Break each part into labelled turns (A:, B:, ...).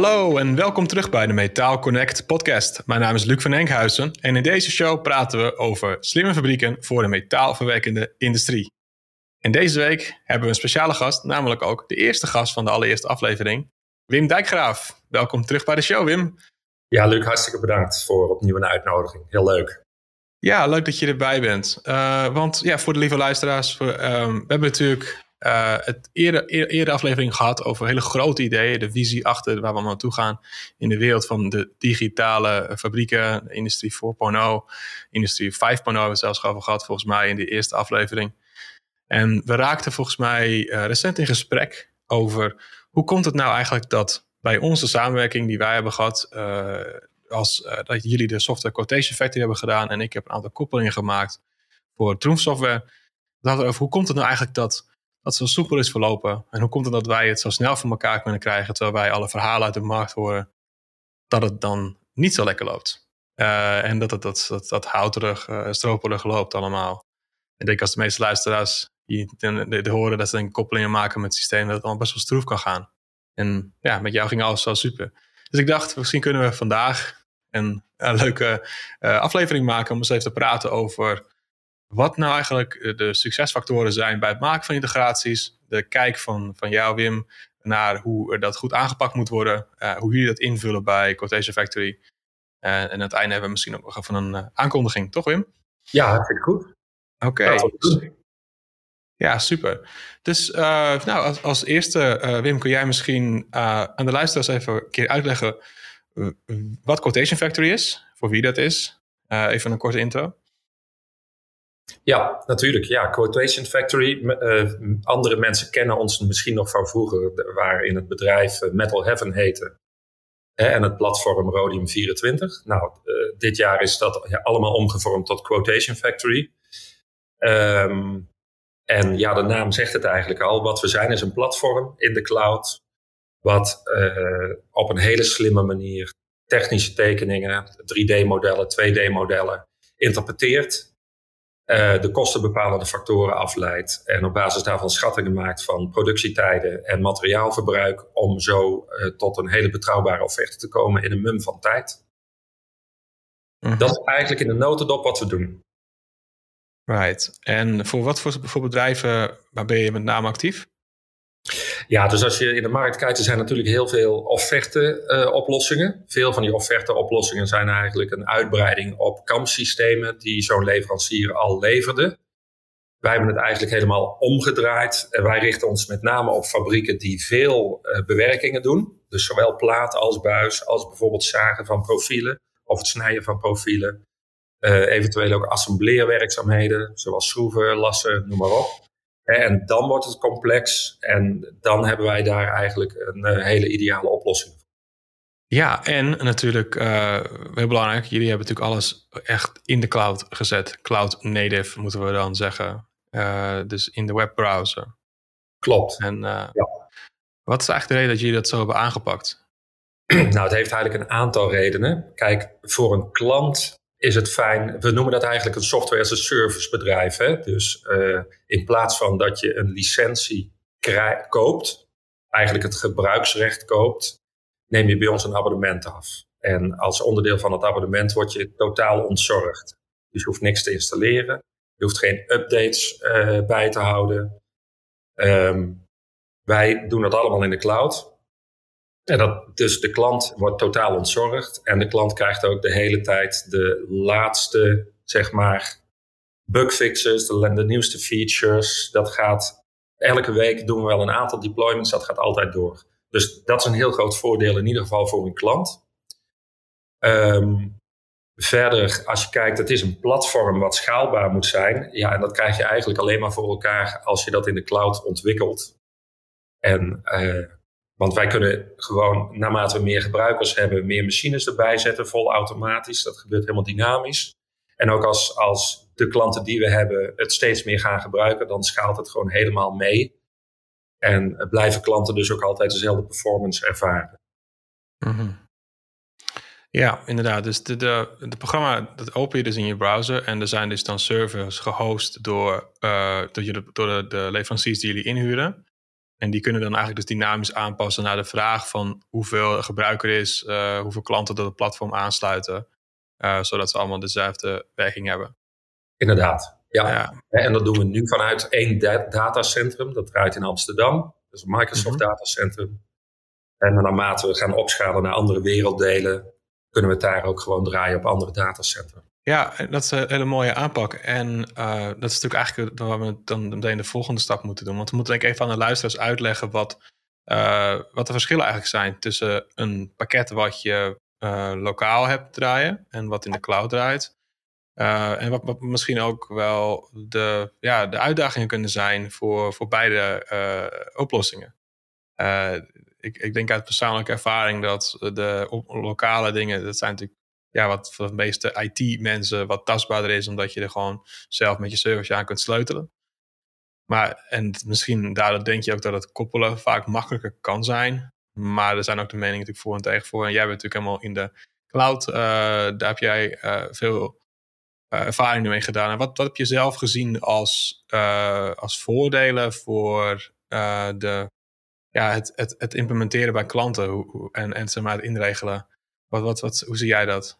A: Hallo en welkom terug bij de Metaal Connect podcast. Mijn naam is Luc van Enkhuizen en in deze show praten we over slimme fabrieken voor de metaalverwerkende industrie. En deze week hebben we een speciale gast, namelijk ook de eerste gast van de allereerste aflevering, Wim Dijkgraaf. Welkom terug bij de show, Wim.
B: Ja, Luc, hartstikke bedankt voor opnieuw een uitnodiging. Heel leuk.
A: Ja, leuk dat je erbij bent. Uh, want ja, voor de lieve luisteraars, voor, um, we hebben natuurlijk uh, het eerder, aflevering gehad over hele grote ideeën, de visie achter waar we allemaal naartoe gaan in de wereld van de digitale fabrieken, industrie 4.0, industrie 5.0 hebben we zelfs over gehad volgens mij in de eerste aflevering. En we raakten volgens mij uh, recent in gesprek over hoe komt het nou eigenlijk dat bij onze samenwerking die wij hebben gehad, uh, als dat jullie de software quotation factory hebben gedaan en ik heb een aantal koppelingen gemaakt voor Troomf software. Dat over hoe komt het nou eigenlijk dat dat zo soepel is verlopen? En hoe komt het dat wij het zo snel voor elkaar kunnen krijgen, terwijl wij alle verhalen uit de markt horen, dat het dan niet zo lekker loopt? Uh, en dat het dat, dat, dat houterig, uh, stroperig loopt allemaal. Ik denk als de meeste luisteraars die horen dat ze dan koppelingen maken met het systeem, dat het allemaal best wel stroef kan gaan. En ja, met jou ging alles zo super. Dus ik dacht, misschien kunnen we vandaag een, een leuke uh, aflevering maken om eens even te praten over wat nou eigenlijk eh, de succesfactoren zijn bij het maken van integraties. De kijk van, van jou, Wim, naar hoe dat goed aangepakt moet worden. Uh, hoe jullie dat invullen bij Quotation Factory. Uh, en aan het einde hebben we misschien ook nog even een uh, aankondiging, toch Wim?
B: Ja, vind ik goed.
A: Oké. Okay. Ja, super. Dus nou, als, als eerste, Wim, kun jij misschien aan de luisteraars even een keer uitleggen wat Quotation Factory is, voor wie dat is. even een korte intro.
B: Ja, natuurlijk. Ja, Quotation Factory. Uh, andere mensen kennen ons misschien nog van vroeger, waar in het bedrijf eh, Metal Heaven heette. Hè, en het platform Rhodium 24. Nou, uh, dit jaar is dat ja, allemaal omgevormd tot Quotation Factory. Um, en ja, de naam zegt het eigenlijk al. Wat we zijn is een platform in de cloud. Wat op een hele slimme manier technische tekeningen, 3D-modellen, 2D-modellen interpreteert uh, de kostenbepalende factoren afleidt en op basis daarvan schattingen maakt van productietijden en materiaalverbruik om zo uh, tot een hele betrouwbare offerte te komen in een mum van tijd. -hmm. Dat is eigenlijk in de notendop wat we doen.
A: Right. En voor wat voor, voor bedrijven waar ben je met name actief?
B: Ja, dus als je in de markt kijkt, er zijn natuurlijk heel veel offerte-oplossingen. Uh, veel van die offerte-oplossingen zijn eigenlijk een uitbreiding op kampsystemen die zo'n leverancier al leverde. Wij hebben het eigenlijk helemaal omgedraaid. En wij richten ons met name op fabrieken die veel uh, bewerkingen doen. Dus zowel plaat als buis, als bijvoorbeeld zagen van profielen of het snijden van profielen. Uh, eventueel ook assembleerwerkzaamheden, zoals schroeven, lassen, noem maar op. En dan wordt het complex en dan hebben wij daar eigenlijk een uh, hele ideale oplossing voor.
A: Ja, en natuurlijk, uh, heel belangrijk, jullie hebben natuurlijk alles echt in de cloud gezet. Cloud native moeten we dan zeggen. Uh, dus in de webbrowser.
B: Klopt.
A: En ja. wat is eigenlijk de reden dat jullie dat zo hebben aangepakt?
B: nou, het heeft eigenlijk een aantal redenen. Kijk, voor een klant is het fijn. We noemen dat eigenlijk een software as a service bedrijf. Hè? Dus uh, in plaats van dat je een licentie koopt, eigenlijk het gebruiksrecht koopt, neem je bij ons een abonnement af. En als onderdeel van het abonnement word je totaal ontzorgd. Dus je hoeft niks te installeren. Je hoeft geen updates uh, bij te houden. Um, wij doen dat allemaal in de cloud. En dat, dus de klant wordt totaal ontzorgd. En de klant krijgt ook de hele tijd de laatste, zeg maar, bugfixes, de, nieuwste features. Dat gaat, elke week doen we wel een aantal deployments, dat gaat altijd door. Dus dat is een heel groot voordeel in ieder geval voor een klant. Um, verder, als je kijkt, het is een platform wat schaalbaar moet zijn. Ja, en dat krijg je eigenlijk alleen maar voor elkaar als je dat in de cloud ontwikkelt. En uh, want wij kunnen gewoon, naarmate we meer gebruikers hebben, meer machines erbij zetten, vol automatisch. Dat gebeurt helemaal dynamisch. En ook als, als de klanten die we hebben het steeds meer gaan gebruiken, dan schaalt het gewoon helemaal mee. En blijven klanten dus ook altijd dezelfde performance ervaren.
A: -hmm. Ja, inderdaad. Dus de, de, programma, dat open je dus in je browser. En er zijn dus dan servers gehost door, uh, door, je, door de, de leveranciers die jullie inhuren. En die kunnen dan eigenlijk dus dynamisch aanpassen naar de vraag van hoeveel gebruiker is, uh, hoeveel klanten dat het platform aansluiten. Uh, zodat ze allemaal dezelfde werking hebben.
B: Inderdaad, ja. ja. En dat doen we nu vanuit één datacentrum. Dat draait in Amsterdam. Dat is een Microsoft mm -hmm. datacentrum. En naarmate we gaan opschalen naar andere werelddelen, kunnen we het daar ook gewoon draaien op andere datacentra.
A: Ja, dat is een hele mooie aanpak. En uh, dat is natuurlijk eigenlijk waar we dan meteen de volgende stap moeten doen. Want we moeten ik even aan de luisteraars uitleggen wat, uh, wat de verschillen eigenlijk zijn tussen een pakket wat je uh, lokaal hebt draaien en wat in de cloud draait. en wat, wat, misschien ook wel de, ja, de uitdagingen kunnen zijn voor, voor beide oplossingen. ik, ik denk uit persoonlijke ervaring dat de lokale dingen, dat zijn natuurlijk ja, wat voor de meeste IT-mensen wat tastbaarder is, omdat je er gewoon zelf met je service aan kunt sleutelen. Maar, en misschien daardoor denk je ook dat het koppelen vaak makkelijker kan zijn. Maar er zijn ook de meningen natuurlijk voor en tegen voor. En jij bent natuurlijk helemaal in de cloud. Uh, daar heb jij uh, veel uh, ervaring mee gedaan. En wat, wat heb je zelf gezien als, als voordelen voor de, ja, het, het, het implementeren bij klanten en, en zeg maar, het inregelen? Wat, wat, wat, hoe zie jij dat?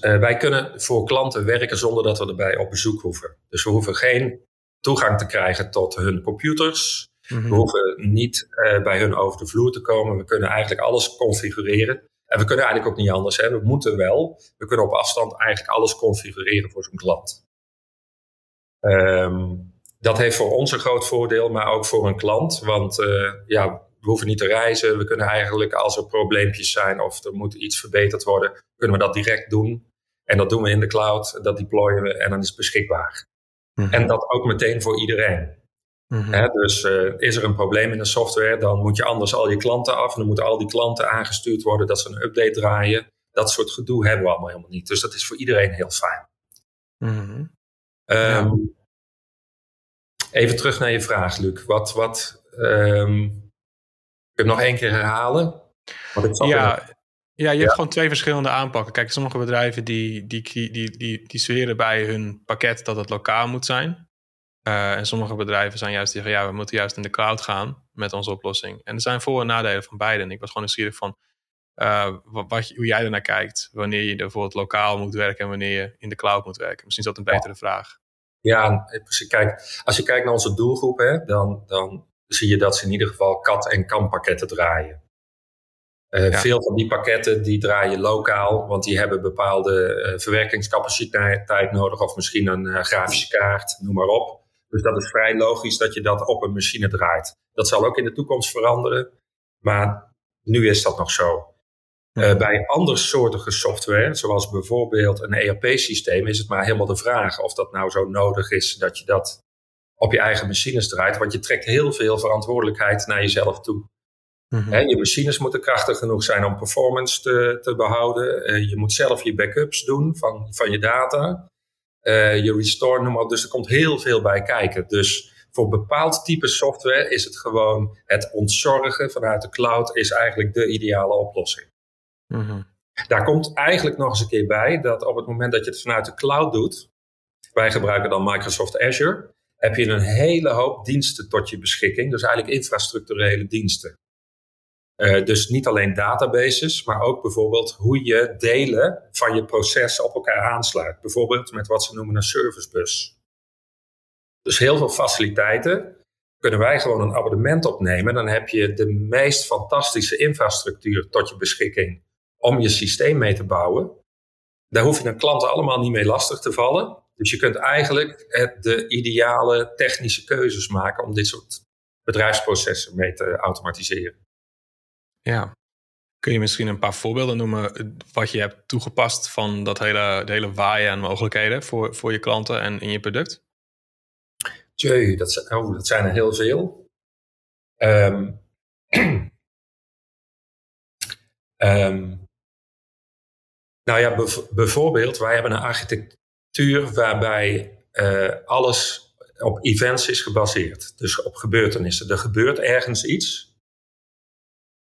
B: Uh, wij kunnen voor klanten werken zonder dat we erbij op bezoek hoeven. Dus we hoeven geen toegang te krijgen tot hun computers. Mm -hmm. We hoeven niet uh, bij hun over de vloer te komen. We kunnen eigenlijk alles configureren. En we kunnen eigenlijk ook niet anders. Hè. We moeten wel. We kunnen op afstand eigenlijk alles configureren voor zo'n klant. Um, dat heeft voor ons een groot voordeel, maar ook voor een klant. Want uh, ja, we hoeven niet te reizen. We kunnen eigenlijk, als er probleempjes zijn of er moet iets verbeterd worden, kunnen we dat direct doen. En dat doen we in de cloud, dat deployen we en dan is het beschikbaar. Mm-hmm. En dat ook meteen voor iedereen. He, dus uh, is er een probleem in de software, dan moet je anders al je klanten af. En dan moeten al die klanten aangestuurd worden dat ze een update draaien. Dat soort gedoe hebben we allemaal helemaal niet. Dus dat is voor iedereen heel fijn. Um, ja. Even terug naar je vraag, Luc. Wat, wat, um, ik nog één keer herhalen?
A: ja, ja, je hebt gewoon twee verschillende aanpakken. Kijk, sommige bedrijven die, die, die, die, die zweren bij hun pakket dat het lokaal moet zijn. Uh, en sommige bedrijven zijn juist die van ja, we moeten juist in de cloud gaan met onze oplossing. En er zijn voor- en nadelen van beide. En ik was gewoon nieuwsgierig van uh, wat, hoe jij ernaar kijkt. Wanneer je bijvoorbeeld lokaal moet werken en wanneer je in de cloud moet werken. Misschien is dat een betere vraag.
B: Ja, precies. Kijk, als je kijkt naar onze doelgroep, hè, dan, dan zie je dat ze in ieder geval kat- en kan pakketten draaien. Uh, ja. Veel van die pakketten die draaien lokaal, want die hebben bepaalde uh, verwerkingscapaciteit nodig of misschien een uh, grafische kaart, noem maar op. Dus dat is vrij logisch dat je dat op een machine draait. Dat zal ook in de toekomst veranderen, maar nu is dat nog zo. Ja. bij andersoortige software, zoals bijvoorbeeld een ERP-systeem, is het maar helemaal de vraag of dat nou zo nodig is dat je dat op je eigen machines draait. Want je trekt heel veel verantwoordelijkheid naar jezelf toe. Mm-hmm. je machines moeten krachtig genoeg zijn om performance te, te behouden. Uh, je moet zelf je backups doen van, van je data. Uh, je restore, noem maar. Dus er komt heel veel bij kijken. Dus voor bepaald type software is het gewoon het ontzorgen vanuit de cloud is eigenlijk de ideale oplossing. Mm-hmm. Daar komt eigenlijk nog eens een keer bij dat op het moment dat je het vanuit de cloud doet, wij gebruiken dan Microsoft Azure, heb je een hele hoop diensten tot je beschikking. Dus eigenlijk infrastructurele diensten. Uh, dus niet alleen databases, maar ook bijvoorbeeld hoe je delen van je proces op elkaar aansluit. Bijvoorbeeld met wat ze noemen een servicebus. Dus heel veel faciliteiten kunnen wij gewoon een abonnement opnemen. Dan heb je de meest fantastische infrastructuur tot je beschikking om je systeem mee te bouwen. Daar hoef je een klant allemaal niet mee lastig te vallen. Dus je kunt eigenlijk de ideale technische keuzes maken om dit soort bedrijfsprocessen mee te automatiseren.
A: Ja. Kun je misschien een paar voorbeelden noemen eh, wat je hebt toegepast van dat hele, de hele waaien aan mogelijkheden voor, voor je klanten en in je product?
B: Tjeu, dat, zijn, oh, dat zijn er heel veel. Um, um, nou ja, bijvoorbeeld, wij hebben een architect, waarbij uh, alles op events is gebaseerd. Dus op gebeurtenissen. Er gebeurt ergens iets.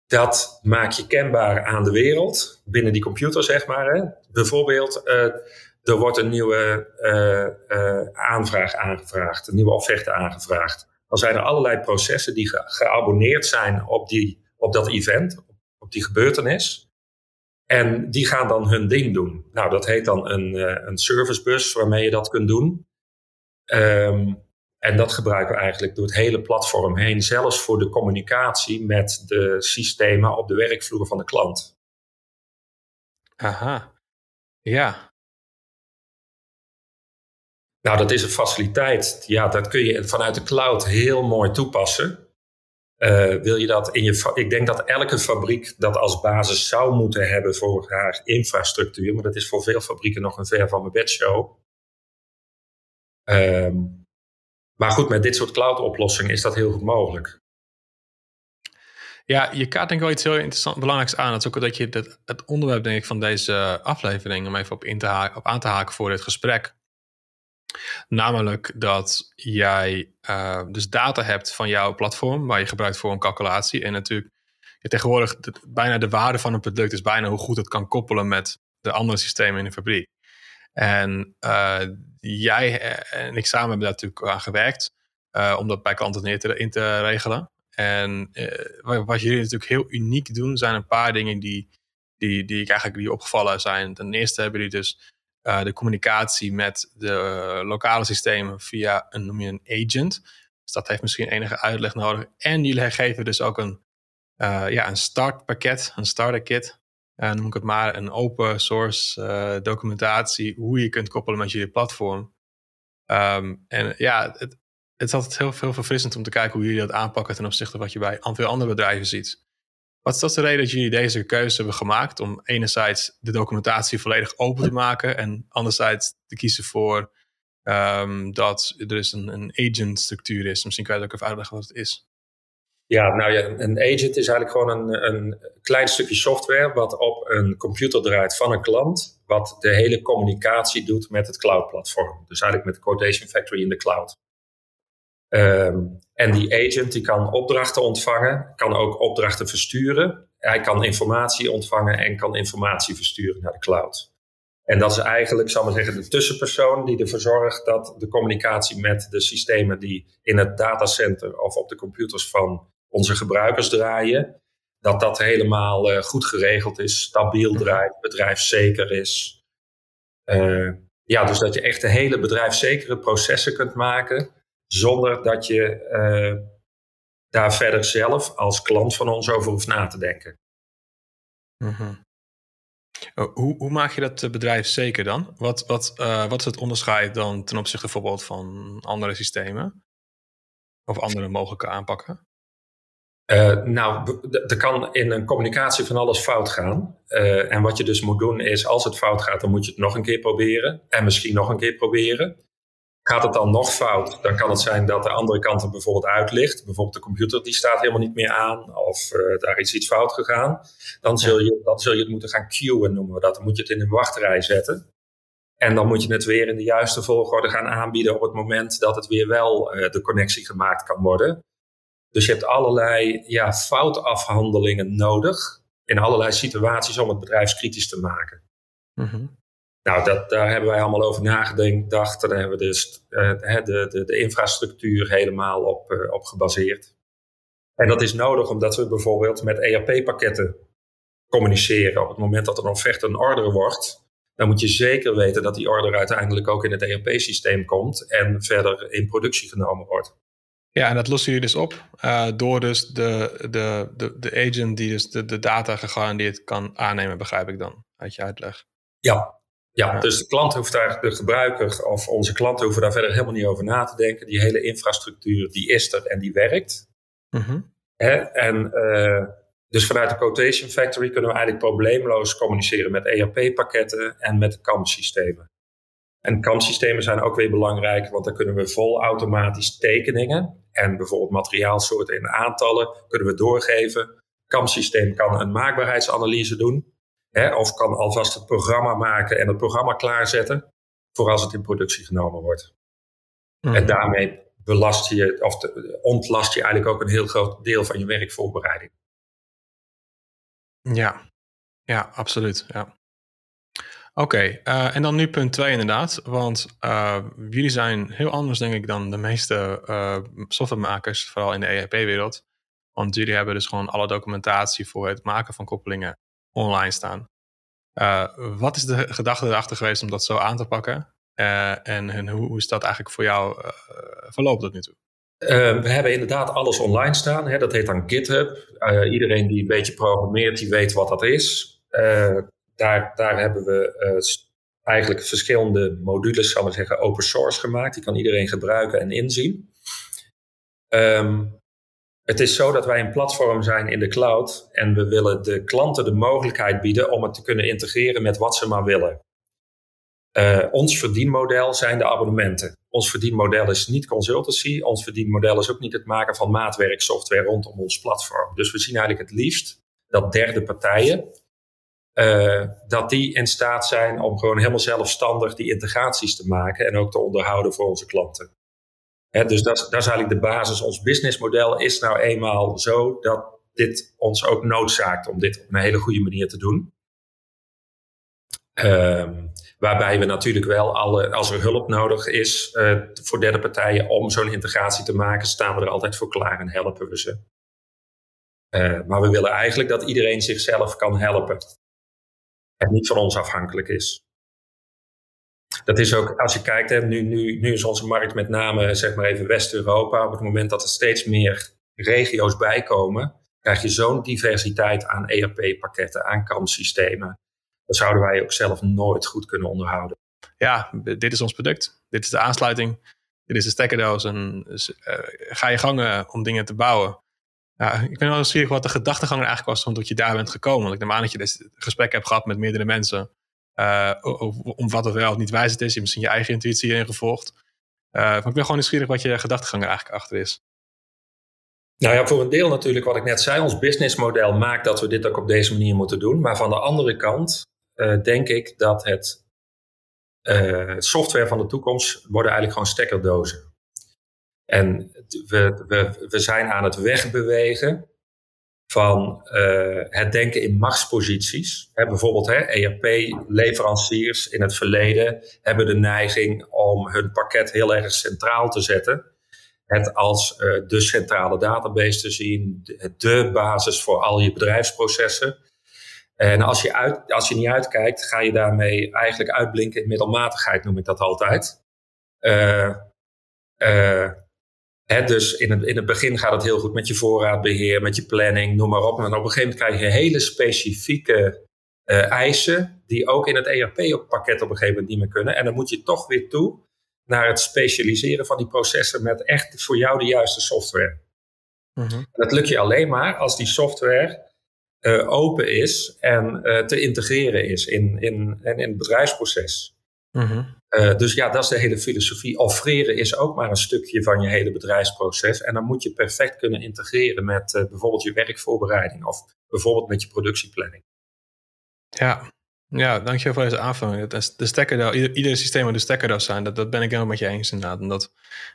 B: Dat maak je kenbaar aan de wereld, binnen die computer zeg maar. Hè. Bijvoorbeeld, uh, er wordt een nieuwe uh, aanvraag aangevraagd, een nieuwe offerte aangevraagd. dan zijn er allerlei processen die geabonneerd zijn op, die, op dat event, op die gebeurtenis. En die gaan dan hun ding doen. Nou, dat heet dan een, uh, een servicebus waarmee je dat kunt doen. Um, en dat gebruiken we eigenlijk door het hele platform heen, zelfs voor de communicatie met de systemen op de werkvloer van de klant.
A: Aha, ja.
B: Nou, dat is een faciliteit. Ja, dat kun je vanuit de cloud heel mooi toepassen. Uh, wil je dat in je. Ik denk dat elke fabriek dat als basis zou moeten hebben voor haar infrastructuur. Maar dat is voor veel fabrieken nog een ver van mijn bedshow. Um, maar goed, met dit soort cloud-oplossingen is dat heel goed mogelijk.
A: Ja, je kaart denk ik wel iets heel interessant, belangrijks aan. Dat is ook dat je het, onderwerp denk ik, van deze aflevering, om even op, in te op aan te haken voor dit gesprek. Namelijk dat jij uh, dus data hebt van jouw platform, waar je gebruikt voor een calculatie. En natuurlijk, tegenwoordig, bijna de waarde van een product is bijna hoe goed het kan koppelen met de andere systemen in de fabriek. En uh, jij en ik samen hebben daar natuurlijk aan gewerkt. Om dat bij klanten neer te, in te regelen. En wat jullie natuurlijk heel uniek doen, zijn een paar dingen die, die, die ik eigenlijk die opgevallen zijn. Ten eerste hebben jullie dus uh, de communicatie met de lokale systemen via een, noem je een agent. Dus dat heeft misschien enige uitleg nodig. En jullie geven dus ook een, ja, een startpakket, een starter kit noem ik het maar, een open source documentatie hoe je kunt koppelen met je platform. Um, en ja, het, het is altijd heel veel verfrissend om te kijken hoe jullie dat aanpakken ten opzichte van wat je bij veel andere bedrijven ziet. Wat is dat de reden dat jullie deze keuze hebben gemaakt om enerzijds de documentatie volledig open te maken en anderzijds te kiezen voor um, dat er dus een, een agent structuur is? Misschien kan je ook even uitleggen wat het is.
B: Ja, nou ja, een agent is eigenlijk gewoon een, een klein stukje software wat op een computer draait van een klant, wat de hele communicatie doet met het cloud-platform. Dus eigenlijk met de Quotation Factory in de cloud. Um, en die agent die kan opdrachten ontvangen, kan ook opdrachten versturen. Hij kan informatie ontvangen en kan informatie versturen naar de cloud. En dat is eigenlijk, zal maar zeggen, de tussenpersoon die ervoor zorgt dat de communicatie met de systemen die in het datacenter of op de computers van onze gebruikers draaien, dat dat helemaal uh, goed geregeld is, stabiel mhm. draait, bedrijfszeker is. Uh, ja, dus dat je echt de hele bedrijfszekere processen kunt maken, zonder dat je uh, daar verder zelf als klant van ons over hoeft na te denken.
A: Mm hoe, hoe, maak je dat bedrijfszeker dan? Wat, wat, wat is het onderscheid dan ten opzichte bijvoorbeeld van andere systemen? Of andere mogelijke aanpakken?
B: Uh, nou, er kan in een communicatie van alles fout gaan. Uh, en wat je dus moet doen is, als het fout gaat, dan moet je het nog een keer proberen. En misschien nog een keer proberen. Gaat het dan nog fout, dan kan het zijn dat de andere kant er bijvoorbeeld uit ligt. Bijvoorbeeld de computer die staat helemaal niet meer aan of uh, daar is iets fout gegaan. Dan zul, je, dan zul je het moeten gaan queuen, noemen we dat. Dan moet je het in een wachtrij zetten. En dan moet je het weer in de juiste volgorde gaan aanbieden op het moment dat het weer wel de connectie gemaakt kan worden. Dus je hebt allerlei ja, foutafhandelingen nodig in allerlei situaties om het bedrijfskritisch te maken. Mhm. Nou, dat, daar hebben wij allemaal over nagedacht. Daar hebben we dus uh, de, de, de, infrastructuur helemaal op, uh, op gebaseerd. En dat is nodig omdat we bijvoorbeeld met ERP-pakketten communiceren. Op het moment dat er een offerte een order wordt, dan moet je zeker weten dat die order uiteindelijk ook in het ERP-systeem komt en verder in productie genomen wordt.
A: Ja, en dat lossen jullie dus op uh, door dus de, de, de, de agent die dus de, de data gegarandeerd kan aannemen, begrijp ik dan uit je uitleg.
B: Ja. Ja, dus de klant hoeft daar, de gebruiker of onze klanten hoeven daar verder helemaal niet over na te denken. Die hele infrastructuur die is er en die werkt. Mm Hè? En uh, dus vanuit de Quotation Factory kunnen we eigenlijk probleemloos communiceren met ERP-pakketten en met CAM-systemen. En CAM-systemen zijn ook weer belangrijk, want dan kunnen we vol automatisch tekeningen en bijvoorbeeld materiaalsoorten in aantallen kunnen we doorgeven. CAM-systeem kan een maakbaarheidsanalyse doen. Hè, of kan alvast het programma maken en het programma klaarzetten voor als het in productie genomen wordt. Hmm. En daarmee belast je, of ontlast je eigenlijk ook een heel groot deel van je werkvoorbereiding.
A: Ja, ja, absoluut. Ja. Oké, eh, en dan nu punt 2 inderdaad. Want uh, jullie zijn heel anders, denk ik, dan de meeste uh, softwaremakers, vooral in de ERP-wereld. Want jullie hebben dus gewoon alle documentatie voor het maken van koppelingen online staan. wat is de gedachte erachter geweest om dat zo aan te pakken? En, en, hoe, hoe is dat eigenlijk voor jou verlopen tot nu toe?
B: we hebben inderdaad alles online staan. Hè? Dat heet dan GitHub. iedereen die een beetje programmeert, die weet wat dat is daar, daar hebben we eigenlijk verschillende modules, zal ik zeggen, open source gemaakt. Die kan iedereen gebruiken en inzien. Um, het is zo dat wij een platform zijn in de cloud en we willen de klanten de mogelijkheid bieden om het te kunnen integreren met wat ze maar willen. Uh, ons verdienmodel zijn de abonnementen. Ons verdienmodel is niet consultancy. Ons verdienmodel is ook niet het maken van maatwerksoftware rondom ons platform. Dus we zien eigenlijk het liefst dat derde partijen uh, dat die in staat zijn om gewoon helemaal zelfstandig die integraties te maken en ook te onderhouden voor onze klanten. Dus dat, dat is eigenlijk de basis. Ons businessmodel is nou eenmaal zo dat dit ons ook noodzaakt om dit op een hele goede manier te doen. Um, waarbij we natuurlijk wel alle, als er hulp nodig is uh, voor derde partijen om zo'n integratie te maken, staan we er altijd voor klaar en helpen we ze. Uh, maar we willen eigenlijk dat iedereen zichzelf kan helpen en niet van ons afhankelijk is. Dat is ook, als je kijkt, hè, nu, nu, nu is onze markt met name zeg maar even West-Europa. Op het moment dat er steeds meer regio's bijkomen, krijg je zo'n diversiteit aan ERP-pakketten, aan kanssystemen. Dat zouden wij ook zelf nooit goed kunnen onderhouden.
A: Ja, dit is ons product. Dit is de aansluiting. Dit is de stekkerdoos. En dus, uh, ga je gangen om dingen te bouwen. Ja, ik ben wel nieuwsgierig wat de gedachtegang er eigenlijk was omdat je daar bent gekomen. Want ik neem aan dat je dit gesprek hebt gehad met meerdere mensen. Uh, om wat het wel of niet wijs is. Je hebt misschien je eigen intuïtie ingevolgd. Uh, maar ik ben gewoon nieuwsgierig wat je gedachtegang er eigenlijk achter is.
B: Nou ja, voor een deel natuurlijk wat ik net zei. Ons businessmodel maakt dat we dit ook op deze manier moeten doen. Maar van de andere kant uh, denk ik dat het software van de toekomst worden eigenlijk gewoon stekkerdozen. En we, we, we zijn aan het wegbewegen van uh, het denken in machtsposities. Hè, bijvoorbeeld ERP-leveranciers in het verleden hebben de neiging om hun pakket heel erg centraal te zetten. Het als uh, de centrale database te zien, de, de, basis voor al je bedrijfsprocessen. En als je, uit, als je niet uitkijkt, ga je daarmee eigenlijk uitblinken in middelmatigheid, noem ik dat altijd. Uh, dus in het, in het begin gaat het heel goed met je voorraadbeheer, met je planning, noem maar op. En op een gegeven moment krijg je hele specifieke uh, eisen die ook in het ERP-pakket op een gegeven moment niet meer kunnen. En dan moet je toch weer toe naar het specialiseren van die processen met echt voor jou de juiste software. Mm Dat lukt je alleen maar als die software uh, open is en uh, te integreren is in, in, in, in het bedrijfsproces. Mm uh, dus ja, dat is de hele filosofie. Offreren is ook maar een stukje van je hele bedrijfsproces. En dan moet je perfect kunnen integreren met uh, bijvoorbeeld je werkvoorbereiding of bijvoorbeeld met je productieplanning.
A: Ja, ja dankjewel voor deze aanvulling. De stekker, ieder, ieder systeem moet de stekkerdoos zijn. Dat, dat ben ik helemaal met je eens inderdaad. En dat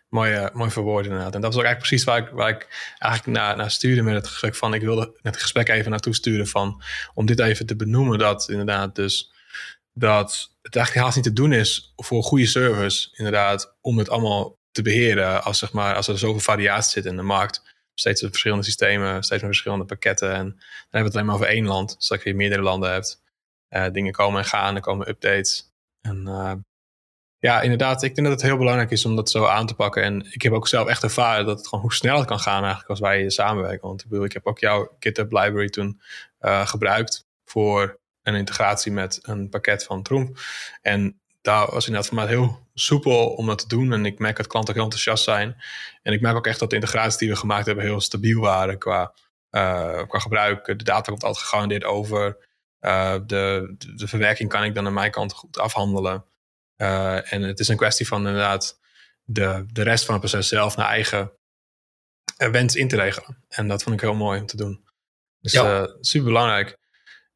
A: mooi, uh, mooi verwoord inderdaad. En dat was ook eigenlijk precies waar ik, waar ik eigenlijk naar, naar stuurde met het gesprek van. Ik wilde het gesprek even naartoe sturen van. Om dit even te benoemen dat inderdaad dus dat het eigenlijk haast niet te doen is voor goede service, inderdaad, om het allemaal te beheren. Als, zeg maar, als er zoveel variatie zit in de markt. Steeds verschillende systemen, steeds meer verschillende pakketten. En dan hebben we het alleen maar over één land. Zodat je meerdere landen hebt. Uh, dingen komen en gaan, er komen updates. En uh, ja, inderdaad, ik denk dat het heel belangrijk is om dat zo aan te pakken. En ik heb ook zelf echt ervaren dat het gewoon hoe snel het kan gaan eigenlijk als wij samenwerken. Want ik bedoel, ik heb ook jouw GitHub library toen uh, gebruikt voor een integratie met een pakket van Troom. En daar was inderdaad voor mij heel soepel om dat te doen. En ik merk dat klanten heel enthousiast zijn. En ik merk ook echt dat de integraties die we gemaakt hebben heel stabiel waren qua, uh, qua gebruik. De data komt altijd gegarandeerd over. Uh, de, de, verwerking kan ik dan aan mijn kant goed afhandelen. Uh, en het is een kwestie van inderdaad de, de rest van het proces zelf naar eigen wens in te regelen. En dat vond ik heel mooi om te doen. Dus ja. super belangrijk.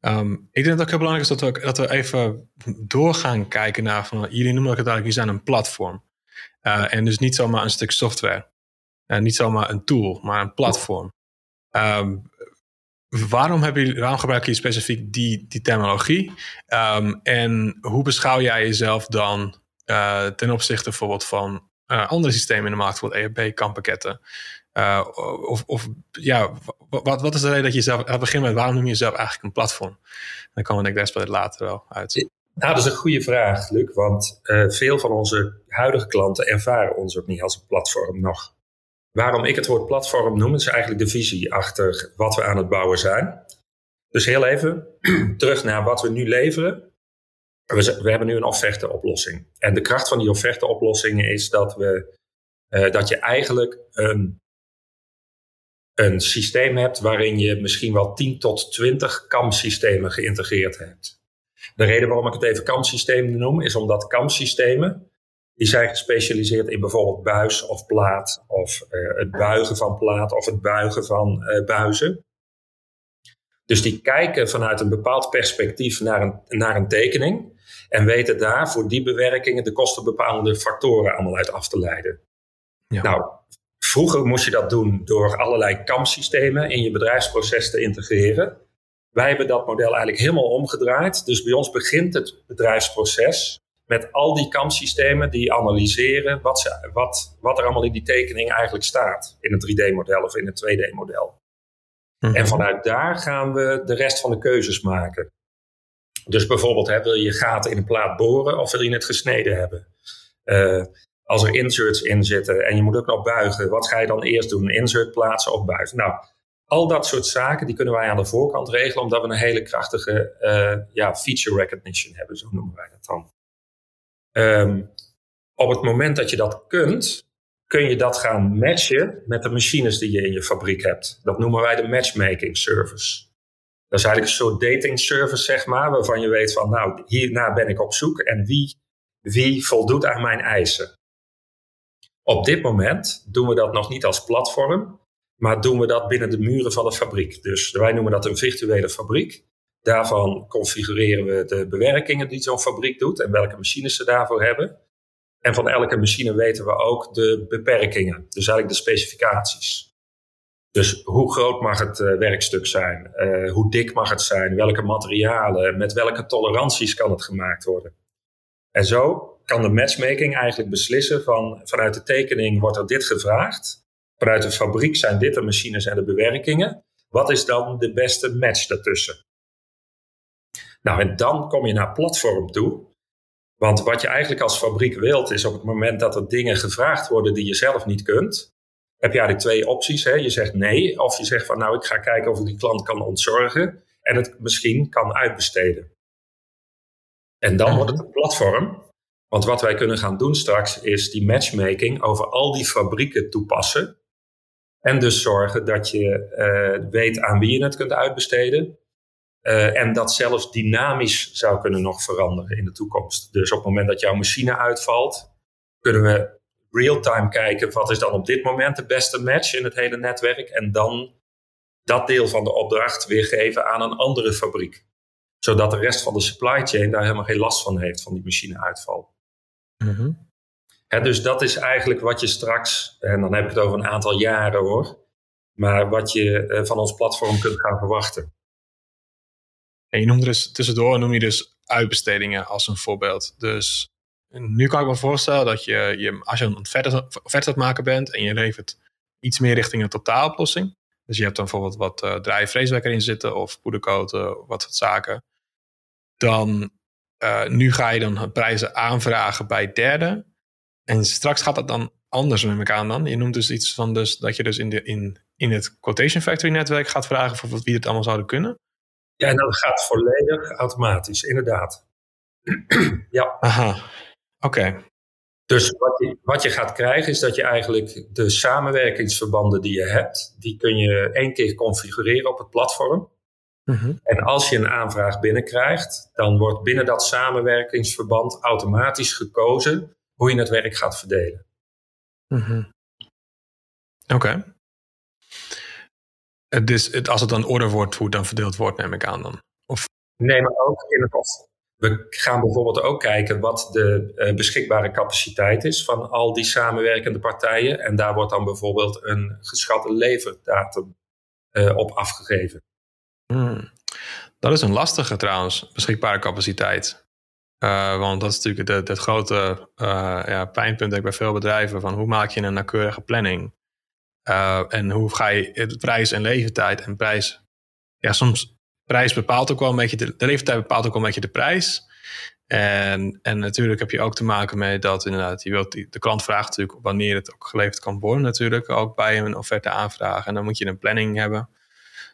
A: Um, ik denk dat het ook heel belangrijk is dat we, dat we even doorgaan kijken naar van jullie noemen het eigenlijk, jullie zijn een platform. Uh, en dus niet zomaar een stuk software. Uh, niet zomaar een tool, maar een platform. Um, waarom, heb je, gebruik je specifiek die, die terminologie? Um, en hoe beschouw jij jezelf dan uh, ten opzichte bijvoorbeeld van andere systemen in de markt, bijvoorbeeld ERP, kampakketten? Uh, of, of ja, wat, wat is de reden dat je zelf, aan het begin met waarom noem je jezelf eigenlijk een platform? Dan komen we denk ik later wel uit.
B: Nou, dat is een goede vraag, Luc, want uh, veel van onze huidige klanten ervaren ons ook niet als een platform nog. Waarom ik het woord platform noem, is eigenlijk de visie achter wat we aan het bouwen zijn. Dus heel even terug naar wat we nu leveren. We, we hebben nu een offerteoplossing. En de kracht van die offerteoplossing is dat, we, uh, dat je eigenlijk een, een systeem hebt waarin je misschien wel 10 tot 20 CAM-systemen geïntegreerd hebt. De reden waarom ik het even CAM-systemen noem, is omdat CAM-systemen die zijn gespecialiseerd in bijvoorbeeld buis of plaat, of uh, het buigen van plaat of het buigen van uh, buizen. Dus die kijken vanuit een bepaald perspectief naar een, naar een tekening en weten daar voor die bewerkingen de kostenbepalende factoren allemaal uit af te leiden. Ja. Nou, vroeger moest je dat doen door allerlei CAM-systemen in je bedrijfsproces te integreren. Wij hebben dat model eigenlijk helemaal omgedraaid. Dus bij ons begint het bedrijfsproces met al die kampsystemen die analyseren wat, ze, wat, wat er allemaal in die tekening eigenlijk staat. In een 3D-model of in een 2D-model. Mhm. En vanuit daar gaan we de rest van de keuzes maken. Dus bijvoorbeeld, hè, wil je gaten in een plaat boren of wil je het gesneden hebben? Uh, als er inserts in zitten en je moet ook nog buigen, wat ga je dan eerst doen? Insert plaatsen of buigen? Nou, al dat soort zaken die kunnen wij aan de voorkant regelen, omdat we een hele krachtige uh, ja, feature recognition hebben, zo noemen wij dat dan. Um, op het moment dat je dat kunt, kun je dat gaan matchen met de machines die je in je fabriek hebt. Dat noemen wij de matchmaking service. Dat is eigenlijk een soort dating service, zeg maar, waarvan je weet van, nou, hierna ben ik op zoek en wie, wie voldoet aan mijn eisen. Op dit moment doen we dat nog niet als platform, maar doen we dat binnen de muren van de fabriek. Dus wij noemen dat een virtuele fabriek. Daarvan configureren we de bewerkingen die zo'n fabriek doet en welke machines ze daarvoor hebben. En van elke machine weten we ook de beperkingen, dus eigenlijk de specificaties. Dus hoe groot mag het uh, werkstuk zijn? Uh, hoe dik mag het zijn? Welke materialen? Met welke toleranties kan het gemaakt worden? En zo kan de matchmaking eigenlijk beslissen van vanuit de tekening wordt er dit gevraagd. Vanuit de fabriek zijn dit de machines en de bewerkingen. Wat is dan de beste match daartussen? Nou, en dan kom je naar platform toe. Want wat je eigenlijk als fabriek wilt, is op het moment dat er dingen gevraagd worden die je zelf niet kunt, heb je eigenlijk twee opties. Hè? Je zegt nee, of je zegt van nou, ik ga kijken of ik die klant kan ontzorgen en het misschien kan uitbesteden. En dan wordt het een platform. Want wat wij kunnen gaan doen straks is die matchmaking over al die fabrieken toepassen. En dus zorgen dat je uh, weet aan wie je het kunt uitbesteden. Uh, en dat zelfs dynamisch zou kunnen nog veranderen in de toekomst. Dus op het moment dat jouw machine uitvalt, kunnen we real-time kijken wat is dan op dit moment de beste match in het hele netwerk. En dan dat deel van de opdracht weer geven aan een andere fabriek. Zodat de rest van de supply chain daar helemaal geen last van heeft, van die machineuitval. Mm dus dat is eigenlijk wat je straks, en dan heb ik het over een aantal jaren hoor, maar wat je uh, van ons platform kunt gaan verwachten.
A: En je noemde dus tussendoor noem je dus uitbestedingen als een voorbeeld. Dus nu kan ik me voorstellen dat je, je als je een offerte aan het maken bent en je levert iets meer richting een totaaloplossing. Dus je hebt dan bijvoorbeeld wat uh, erin zitten of poederkoten, wat soort zaken. Dan uh, nu ga je dan prijzen aanvragen bij derden. En straks gaat dat dan anders met elkaar dan. Je noemt dus iets van dus, dat je dus in, de, in, in het Quotation Factory netwerk gaat vragen voor wie het allemaal zouden kunnen.
B: Ja, en dat gaat volledig automatisch, inderdaad.
A: ja. Aha, oké.
B: Dus wat je, wat je gaat krijgen is dat je eigenlijk de samenwerkingsverbanden die je hebt, die kun je één keer configureren op het platform. Mhm. En als je een aanvraag binnenkrijgt, dan wordt binnen dat samenwerkingsverband automatisch gekozen hoe je het werk gaat verdelen.
A: Mhm. Oké. Dus het, als het dan orde wordt, hoe het dan verdeeld wordt, neem ik aan dan? Of...
B: Nee, maar ook in het of. We gaan bijvoorbeeld ook kijken wat de uh, beschikbare capaciteit is van al die samenwerkende partijen. En daar wordt dan bijvoorbeeld een geschatte leverdatum uh, op afgegeven.
A: Hmm. Dat is een lastige trouwens, beschikbare capaciteit. Uh, want dat is natuurlijk het grote uh, ja, pijnpunt bij veel bedrijven. Van hoe maak je een nauwkeurige planning? Uh, en hoe ga je het prijs en leeftijd en prijs. Ja, soms prijs bepaalt ook wel een beetje de, de leeftijd bepaalt ook wel een beetje de prijs. En, en natuurlijk heb je ook te maken met dat inderdaad, je wilt, de klant vraagt natuurlijk wanneer het ook geleverd kan worden natuurlijk, ook bij een offerte aanvragen. En dan moet je een planning hebben.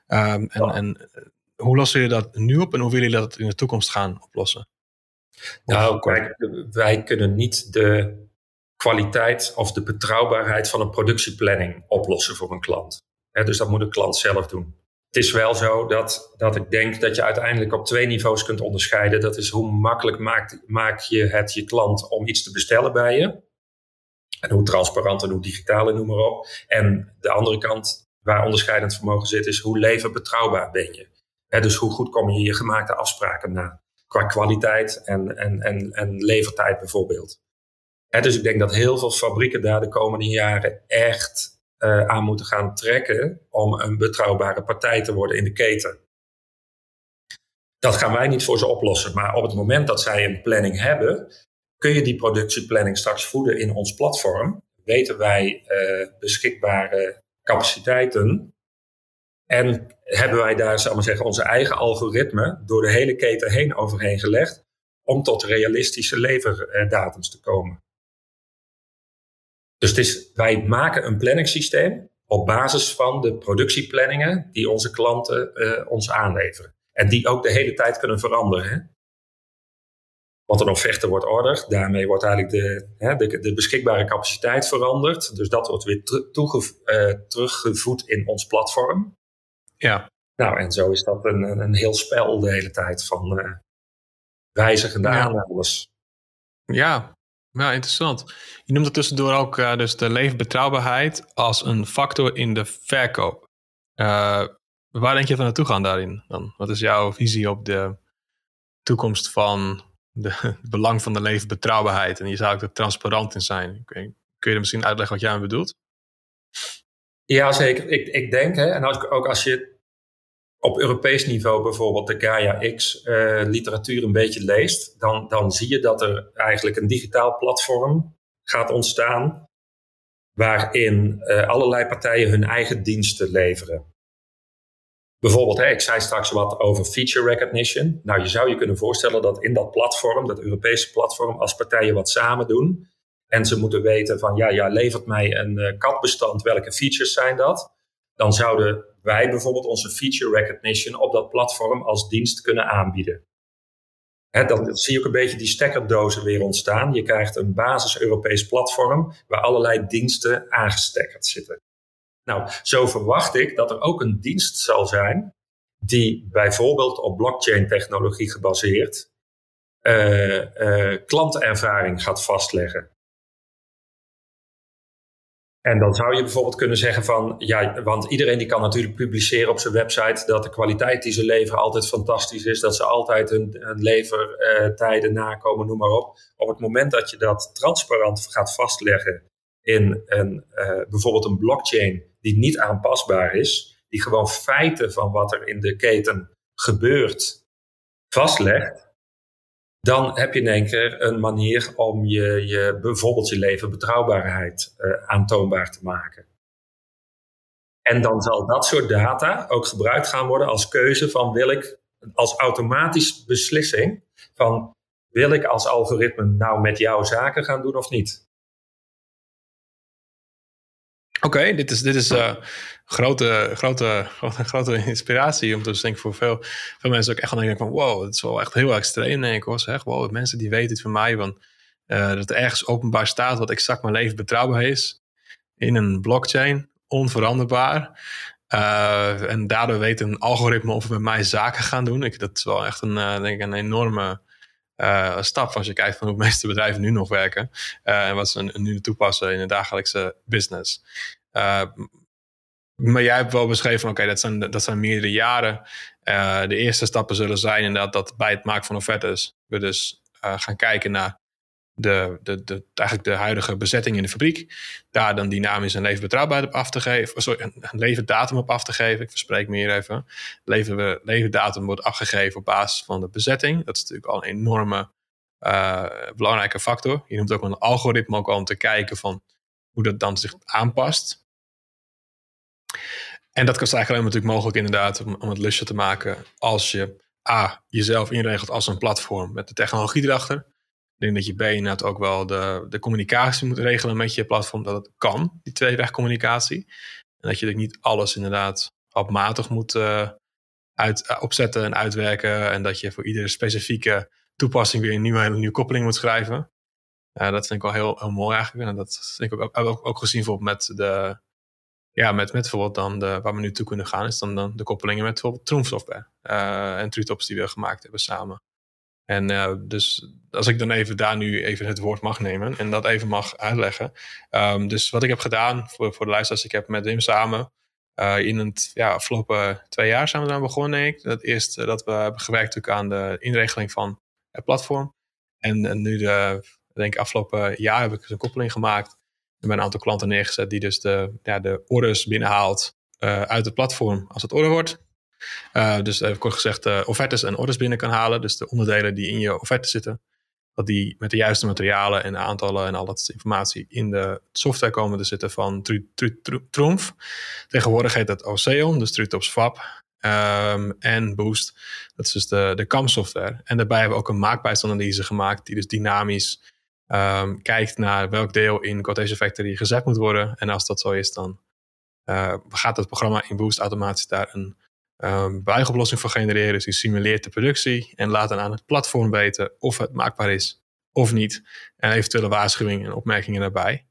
A: Um, en, en hoe lossen jullie dat nu op en hoe willen jullie dat in de toekomst gaan oplossen?
B: Nou, kijk, wij kunnen niet de kwaliteit of de betrouwbaarheid van een productieplanning oplossen voor een klant. dus dat moet de klant zelf doen. Het is wel zo dat, dat ik denk dat je uiteindelijk op twee niveaus kunt onderscheiden. Dat is hoe makkelijk maakt, maak je het je klant om iets te bestellen bij je. En hoe transparant en hoe digitaal en noem maar op. En de andere kant waar onderscheidend vermogen zit is hoe leverbetrouwbaar ben je. dus hoe goed kom je je gemaakte afspraken na. Qua kwaliteit en, en, en, en levertijd bijvoorbeeld. dus ik denk dat heel veel fabrieken daar de komende jaren echt uh, aan moeten gaan trekken om een betrouwbare partij te worden in de keten. Dat gaan wij niet voor ze oplossen, maar op het moment dat zij een planning hebben, kun je die productieplanning straks voeden in ons platform. Weten wij uh, beschikbare capaciteiten en hebben wij daar, zal maar zeggen, onze eigen algoritme door de hele keten heen overheen gelegd om tot realistische leverdatums te komen. Dus het is, wij maken een planningssysteem op basis van de productieplanningen die onze klanten uh, ons aanleveren. En die ook de hele tijd kunnen veranderen. Want een offerte wordt order, daarmee wordt eigenlijk de, hè, de, de, beschikbare capaciteit veranderd. Dus dat wordt weer uh, teruggevoed in ons platform.
A: Ja.
B: Nou, en zo is dat een, een, heel spel de hele tijd van uh, wijzigende ja. aannames.
A: Ja, ja, interessant. Je noemt er tussendoor ook uh, dus de leefbetrouwbaarheid als een factor in de verkoop. Waar denk je van naartoe gaan daarin dan? Wat is jouw visie op de toekomst van de, het belang van de leefbetrouwbaarheid? En je zou ook er transparant in zijn. Kun je er misschien uitleggen wat jij bedoelt?
B: Ja, zeker. Ik, ik denk, hè, en als, ook als je op Europees niveau bijvoorbeeld de Gaia X uh, literatuur een beetje leest, dan, dan zie je dat er eigenlijk een digitaal platform gaat ontstaan waarin uh, allerlei partijen hun eigen diensten leveren. Bijvoorbeeld, hè, ik zei straks wat over feature recognition. Nou, je zou je kunnen voorstellen dat in dat platform, dat Europese platform, als partijen wat samen doen en ze moeten weten van, ja, ja, levert mij een uh, katbestand, welke features zijn dat? Dan zouden wij bijvoorbeeld onze feature recognition op dat platform als dienst kunnen aanbieden. dan zie je ook een beetje die stekkerdozen weer ontstaan. Je krijgt een basis-Europees platform waar allerlei diensten aangestekkerd zitten. Nou, zo verwacht ik dat er ook een dienst zal zijn die bijvoorbeeld op blockchain-technologie gebaseerd uh, klantervaring gaat vastleggen. En dan zou je bijvoorbeeld kunnen zeggen van, ja, want iedereen die kan natuurlijk publiceren op zijn website dat de kwaliteit die ze leveren altijd fantastisch is, dat ze altijd hun, levertijden nakomen, noem maar op. Op het moment dat je dat transparant gaat vastleggen in een, uh, bijvoorbeeld een blockchain die niet aanpasbaar is, die gewoon feiten van wat er in de keten gebeurt vastlegt, dan heb je in één keer een manier om je, je bijvoorbeeld je leven betrouwbaarheid uh, aantoonbaar te maken. En dan zal dat soort data ook gebruikt gaan worden als keuze van wil ik als automatisch beslissing van wil ik als algoritme nou met jou zaken gaan doen of niet.
A: Oké, dit is, dit is uh, grote, grote, grote, grote inspiratie. Om te denken voor veel, veel mensen ook echt aan denken van wow, het is wel echt heel extreem denk ik hoor. Zeg. Wow, mensen die weten het van mij. Want, uh, dat er ergens openbaar staat wat exact mijn leven betrouwbaar is. In een blockchain, onveranderbaar. Uh, en daardoor weet een algoritme of we met mij zaken gaan doen. Ik, dat is wel echt een, denk ik, een enorme uh, stap als je kijkt van hoe de meeste bedrijven nu nog werken uh, en wat ze nu toepassen in de dagelijkse business. Uh, maar jij hebt wel beschreven oké, dat, zijn, dat zijn meerdere jaren. de eerste stappen zullen zijn inderdaad dat bij het maken van offertes we dus gaan kijken naar de, de, de, eigenlijk de huidige bezetting in de fabriek. Daar dan dynamisch een leverbetrouwbaarheid op af te geven. Sorry, een leverdatum op af te geven. Ik verspreek me hier even. Lever, leverdatum wordt afgegeven op basis van de bezetting. Dat is natuurlijk al een enorme uh, belangrijke factor. Je noemt ook een algoritme ook al om te kijken van hoe dat dan zich aanpast. En dat is eigenlijk alleen natuurlijk mogelijk inderdaad om, om het lusje te maken als je A, jezelf inregelt als een platform met de technologie erachter. Ik denk dat je B inderdaad ook wel de, de communicatie moet regelen met je platform, dat het kan, die tweewegcommunicatie. En dat je niet alles inderdaad opmatig moet uh, uit, uh, opzetten en uitwerken. En dat je voor iedere specifieke toepassing weer een nieuwe, nieuwe koppeling moet schrijven. Dat vind ik wel heel, heel mooi eigenlijk. En dat denk ik ook, ook, ook gezien bijvoorbeeld met de, ja, met, met bijvoorbeeld dan de, waar we nu toe kunnen gaan, is dan, dan de koppelingen met bijvoorbeeld Troom software uh, en Trutops die we gemaakt hebben samen. En uh, dus als ik dan even daar nu even het woord mag nemen en dat even mag uitleggen. Um, dus wat ik heb gedaan voor, voor de luisteraars, ik heb met Wim samen uh, in het ja, afgelopen twee jaar zijn we dan begonnen, ik. Dat eerst dat we hebben gewerkt aan de inregeling van het platform. En, en nu de, denk ik afgelopen jaar heb ik een koppeling gemaakt hebben een aantal klanten neergezet die dus de, ja, de orders binnenhaalt uit het platform als het order wordt. Uh, dus even kort gezegd, uh, offertes en orders binnen kan halen. Dus de onderdelen die in je offerte zitten, dat die met de juiste materialen en aantallen en al dat informatie in de software komen te zitten van Trumf. Tegenwoordig heet dat Oceon, dus Trutops FAB. Um, en Boost, dat is dus de, de CAM software. En daarbij hebben we ook een maakbijstanalyse gemaakt die dus dynamisch um, kijkt naar welk deel in Quotation Factory gezet moet worden. En als dat zo is, dan uh, gaat het programma in Boost automatisch daar een um, buigoplossing voor genereren. Dus die simuleert de productie en laat dan aan het platform weten of het maakbaar is of niet. En eventuele waarschuwingen en opmerkingen daarbij.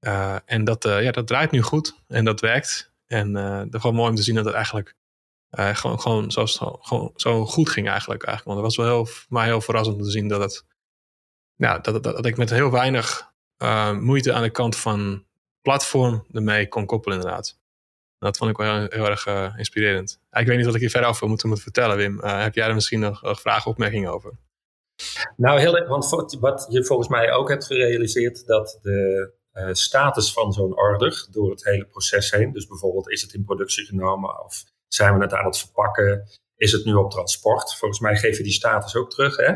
A: Uh, en dat, uh, ja, dat draait nu goed en dat werkt. En uh, is gewoon mooi om te zien dat het eigenlijk gewoon, gewoon, zo, gewoon zo goed ging eigenlijk. eigenlijk. Want het was wel heel, mij heel verrassend om te zien dat het ja, dat, dat, dat ik met heel weinig moeite aan de kant van platform ermee kon koppelen inderdaad. Dat vond ik wel heel, heel erg uh, inspirerend. Ik weet niet wat ik hier verder over moet, moet vertellen, Wim. Uh, heb jij er misschien nog, nog vragen, opmerkingen over?
B: Nou, heel want wat je volgens mij ook hebt gerealiseerd, dat de uh, status van zo'n order door het hele proces heen, dus bijvoorbeeld is het in productie genomen of zijn we het aan het verpakken, is het nu op transport? Volgens mij geef je die status ook terug, hè?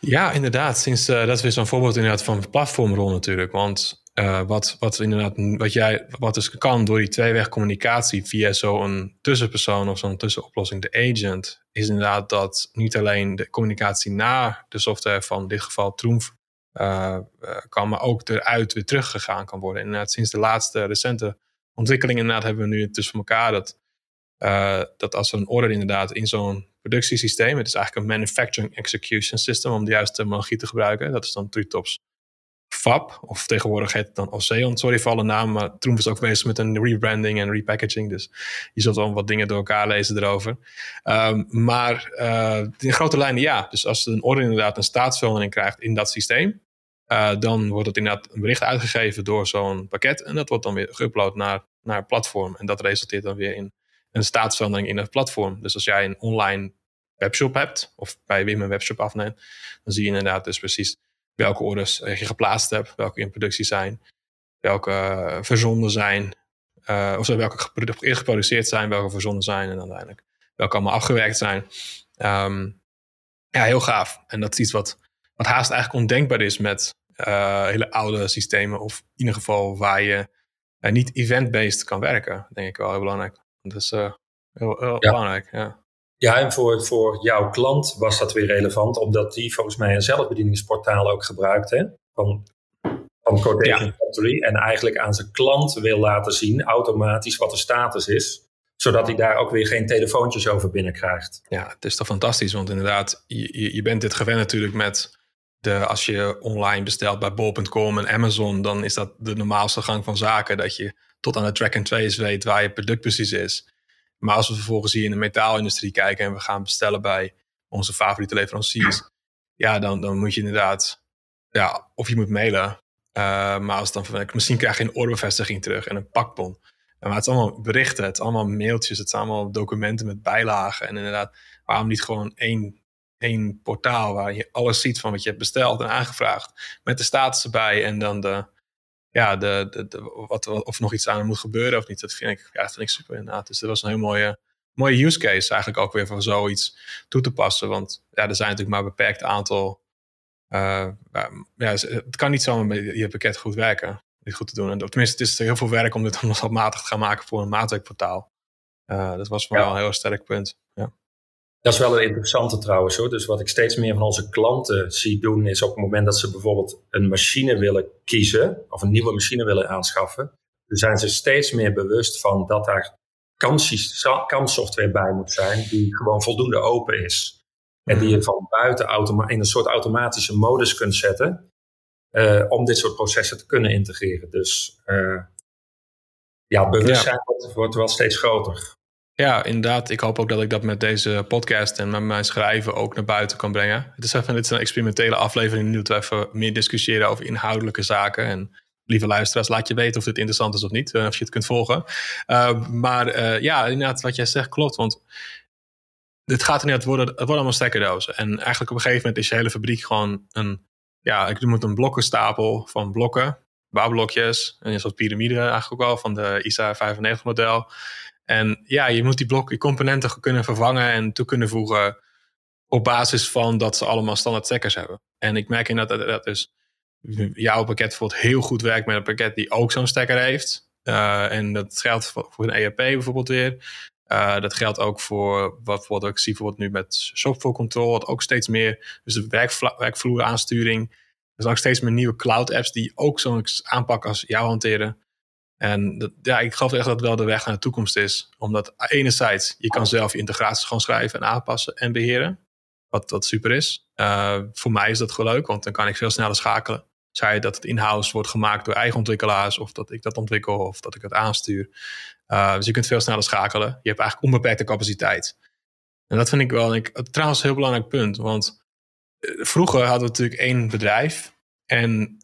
A: Ja, inderdaad. Sinds, dat is weer zo'n voorbeeld inderdaad van platformrol natuurlijk. Want uh, wat, wat, inderdaad, wat, jij, wat dus kan door die tweeweg communicatie via zo'n tussenpersoon of zo'n tussenoplossing, de agent, is inderdaad dat niet alleen de communicatie naar de software van dit geval Troomf uh, kan, maar ook eruit weer teruggegaan kan worden. Inderdaad, sinds de laatste recente ontwikkelingen inderdaad hebben we nu tussen elkaar dat, dat als er een order inderdaad in zo'n productiesysteem. Het is eigenlijk een manufacturing execution system om de juiste terminologie te gebruiken. Dat is dan Tritops FAB, of tegenwoordig het dan Ocean. Sorry voor alle namen, maar toen was ook bezig met een rebranding en repackaging. Dus je zult wel wat dingen door elkaar lezen erover. Um, maar uh, in grote lijnen ja. Dus als een order inderdaad een staatsverandering krijgt in dat systeem, uh, dan wordt het inderdaad een bericht uitgegeven door zo'n pakket. En dat wordt dan weer geüpload naar, naar het platform. En dat resulteert dan weer in een staatsverandering in het platform. Dus als jij een online webshop hebt, of bij Wim een webshop afneemt, dan zie je inderdaad dus precies welke orders je geplaatst hebt, welke in productie zijn, welke uh, verzonden zijn, uh, of welke geproduceerd zijn, welke verzonden zijn en uiteindelijk welke allemaal afgewerkt zijn. Um, ja, heel gaaf. En dat is iets wat, wat haast eigenlijk ondenkbaar is met uh, hele oude systemen, of in ieder geval waar je niet event-based kan werken, denk ik wel heel belangrijk. Dat is heel, heel ja. belangrijk, ja.
B: Ja, en voor, voor jouw klant was dat weer relevant, omdat die volgens mij een zelfbedieningsportaal ook gebruikt, hè? Van, van Quotation ja. Factory. En eigenlijk aan zijn klant wil laten zien, automatisch, wat de status is zodat hij daar ook weer geen telefoontjes over binnenkrijgt.
A: Ja, het is toch fantastisch, want inderdaad, je, je bent dit gewend natuurlijk met de, als je online bestelt bij bol.com en Amazon, dan is dat de normaalste gang van zaken, dat je tot aan de track and trace weet waar je product precies is. Maar als we vervolgens hier in de metaalindustrie kijken en we gaan bestellen bij onze favoriete leveranciers, ja, dan, dan moet je inderdaad, ja, of je moet mailen. Uh, maar als dan misschien krijg je een orderbevestiging terug en een pakbon. Maar het is allemaal berichten, het is allemaal mailtjes, het zijn allemaal documenten met bijlagen. En inderdaad, waarom niet gewoon één één portaal waar je alles ziet van wat je hebt besteld en aangevraagd. Met de status erbij en dan de, ja, de, de, de wat, of nog iets aan moet gebeuren of niet. Dat vind ik, ja, dat vind ik super inderdaad. Dus dat was een heel mooie, mooie use case eigenlijk ook weer voor zoiets toe te passen. Want ja, er zijn natuurlijk maar een beperkt aantal. Uh, ja, het kan niet zomaar met je pakket goed werken. Dit goed te doen. En tenminste, het is heel veel werk om dit dan matig te gaan maken voor een maatwerkportaal. Uh, dat was voor mij wel een heel sterk punt. Ja.
B: Dat is wel een interessante trouwens hoor. Dus wat ik steeds meer van onze klanten zie doen, is op het moment dat ze bijvoorbeeld een machine willen kiezen, of een nieuwe machine willen aanschaffen, dan zijn ze steeds meer bewust van dat daar kanssoftware bij moet zijn die gewoon voldoende open is. En die je mhm. van buiten in een soort automatische modus kunt zetten. Uh, om dit soort processen te kunnen integreren. Dus uh, ja, bewustzijn Wordt, wordt wel steeds groter.
A: Ja, inderdaad. Ik hoop ook dat ik dat met deze podcast en met mijn schrijven ook naar buiten kan brengen. Het is even dit is een experimentele aflevering. Nu we even meer discussiëren over inhoudelijke zaken. En lieve luisteraars, laat je weten of dit interessant is of niet. Uh, of je het kunt volgen. Uh, maar uh, ja, inderdaad, wat jij zegt klopt. Want het gaat er het worden, het worden allemaal stekkerdozen. En eigenlijk op een gegeven moment is je hele fabriek gewoon een, ja, ik noem het een blokkenstapel van blokken. Bouwblokjes. En een soort piramide eigenlijk ook wel van de ISA 95 model. En ja, je moet die blokken, componenten kunnen vervangen en toe kunnen voegen op basis van dat ze allemaal standaard stekkers hebben. En ik merk inderdaad dat, dat dus jouw pakket bijvoorbeeld heel goed werkt met een pakket die ook zo'n stekker heeft. Uh, en dat geldt voor, een ERP bijvoorbeeld weer. Uh, dat geldt ook voor wat, wat ik zie bijvoorbeeld nu met software control, wat ook steeds meer, dus de werkvloer aansturing. Er zijn ook steeds meer nieuwe cloud apps die ook zo'n aanpak als jou hanteren. En dat, ja, ik geloof echt dat het wel de weg naar de toekomst is. Omdat enerzijds, je kan zelf je integraties gewoon schrijven en aanpassen en beheren. Wat, wat super is. Uh, voor mij is dat gewoon leuk, want dan kan ik veel sneller schakelen. Zij dat het in-house wordt gemaakt door eigen ontwikkelaars, of dat ik dat ontwikkel, of dat ik het aanstuur. Uh, dus je kunt veel sneller schakelen. Je hebt eigenlijk onbeperkte capaciteit. En dat vind ik wel ik, trouwens een heel belangrijk punt. Want eh, vroeger hadden we natuurlijk één bedrijf. En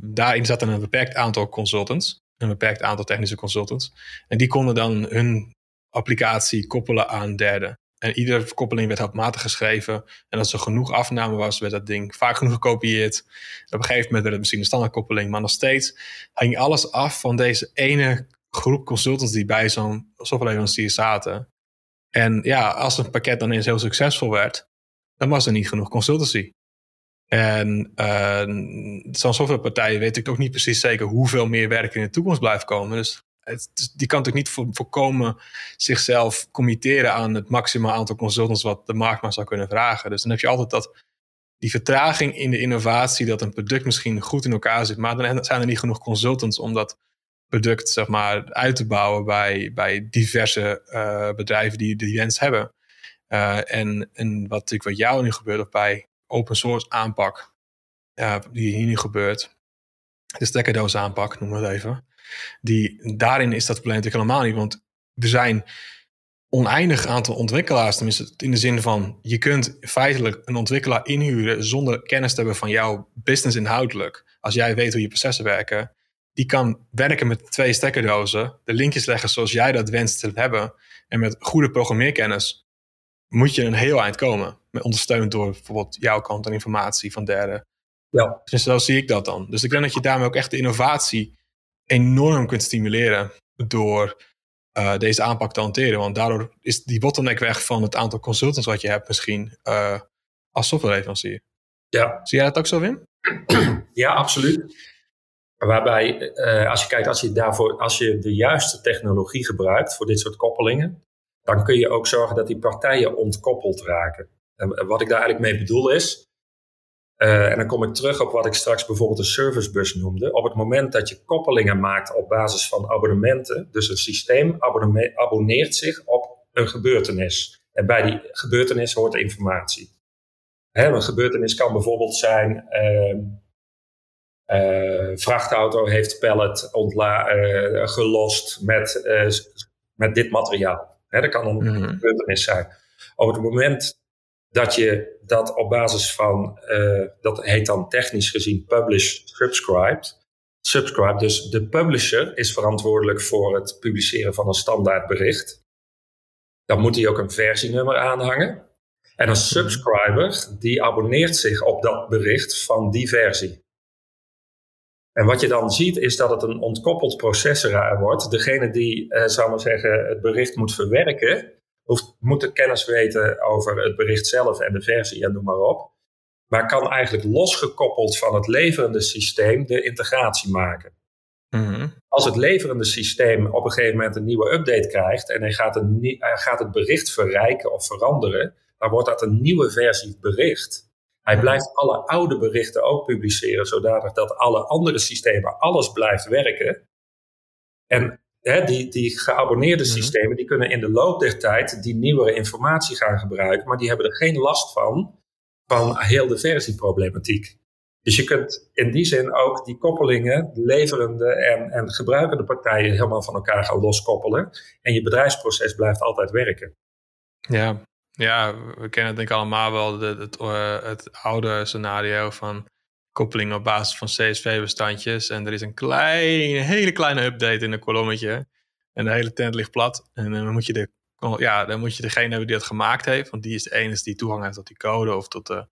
A: daarin zat een beperkt aantal consultants een beperkt aantal technische consultants. En die konden dan hun applicatie koppelen aan derden. En iedere koppeling werd handmatig geschreven. En als er genoeg afname was, werd dat ding vaak genoeg gekopieerd. Op een gegeven moment werd het misschien een standaardkoppeling. Maar nog steeds hing alles af van deze ene groep consultants die bij zo'n softwareleverancier zaten. En ja, als een pakket dan eens heel succesvol werd, dan was er niet genoeg consultancy. En uh, zo'n softwarepartij weet ik ook niet precies zeker hoeveel meer werk in de toekomst blijft komen. Dus het, die kan natuurlijk niet voorkomen zichzelf committeren aan het maximaal aantal consultants wat de markt maar zou kunnen vragen. Dus dan heb je altijd dat, die vertraging in de innovatie, dat een product misschien goed in elkaar zit, maar dan zijn er niet genoeg consultants om dat product zeg maar, uit te bouwen bij, bij diverse uh, bedrijven die die wens hebben. Uh, en, en wat natuurlijk wat jou nu gebeurt, of bij open source aanpak die hier nu gebeurt. De stekkerdoos aanpak, noem het even. Die, daarin is dat probleem natuurlijk helemaal niet. Want er zijn oneindig aantal ontwikkelaars. Tenminste, in de zin van je kunt feitelijk een ontwikkelaar inhuren zonder kennis te hebben van jouw business inhoudelijk. Als jij weet hoe je processen werken, die kan werken met twee stekkerdozen, de linkjes leggen zoals jij dat wenst te hebben. En met goede programmeerkennis moet je een heel eind komen. Ondersteund door bijvoorbeeld jouw kant en informatie van derden. Ja. Dus zo zie ik dat dan. Dus ik denk dat je daarmee ook echt de innovatie enorm kunt stimuleren door uh, deze aanpak te hanteren. Want daardoor is die bottleneck weg van het aantal consultants wat je hebt misschien uh, als softwareleverancier. Ja. Zie jij dat ook zo, Wim?
B: Ja, absoluut. Waarbij, uh, als je kijkt, als je, daarvoor, als je de juiste technologie gebruikt voor dit soort koppelingen, dan kun je ook zorgen dat die partijen ontkoppeld raken. En wat ik daar eigenlijk mee bedoel is, uh, en dan kom ik terug op wat ik straks bijvoorbeeld een servicebus noemde. Op het moment dat je koppelingen maakt op basis van abonnementen, dus een systeem abonneert zich op een gebeurtenis. En bij die gebeurtenis hoort informatie. Hè, een gebeurtenis kan bijvoorbeeld zijn: uh, uh, vrachtauto heeft pallet uh, gelost met, met dit materiaal. Hè, dat kan een mm gebeurtenis zijn. Op het moment dat je dat op basis van, uh, dat heet dan technisch gezien publish subscribed. Subscribe, dus de publisher is verantwoordelijk voor het publiceren van een standaard bericht. Dan moet hij ook een versienummer aanhangen. En een subscriber die abonneert zich op dat bericht van die versie. En wat je dan ziet is dat het een ontkoppeld proces wordt. Degene die, eh, zou maar zeggen, het bericht moet verwerken, hoeft, moet de kennis weten over het bericht zelf en de versie en noem maar op. Maar kan eigenlijk losgekoppeld van het leverende systeem de integratie maken. Mhm. Als het leverende systeem op een gegeven moment een nieuwe update krijgt en hij gaat, een, hij gaat het bericht verrijken of veranderen, dan wordt dat een nieuwe versie bericht. Hij mhm. blijft alle oude berichten ook publiceren, zodat dat alle andere systemen alles blijft werken. En hè, die, die geabonneerde mhm. systemen, die kunnen in de loop der tijd die nieuwere informatie gaan gebruiken, maar die hebben er geen last van, van heel de versieproblematiek. Dus je kunt in die zin ook die koppelingen, leverende en, en gebruikende partijen helemaal van elkaar gaan loskoppelen. En je bedrijfsproces blijft altijd werken.
A: Ja, ja, we kennen het denk ik allemaal wel, het, uh, het oude scenario van koppeling op basis van CSV-bestandjes. En er is een kleine, hele kleine update in een kolommetje. En de hele tent ligt plat. En dan moet je, de, ja, dan moet je degene hebben die dat gemaakt heeft. Want die is de enige die toegang heeft tot die code of tot de,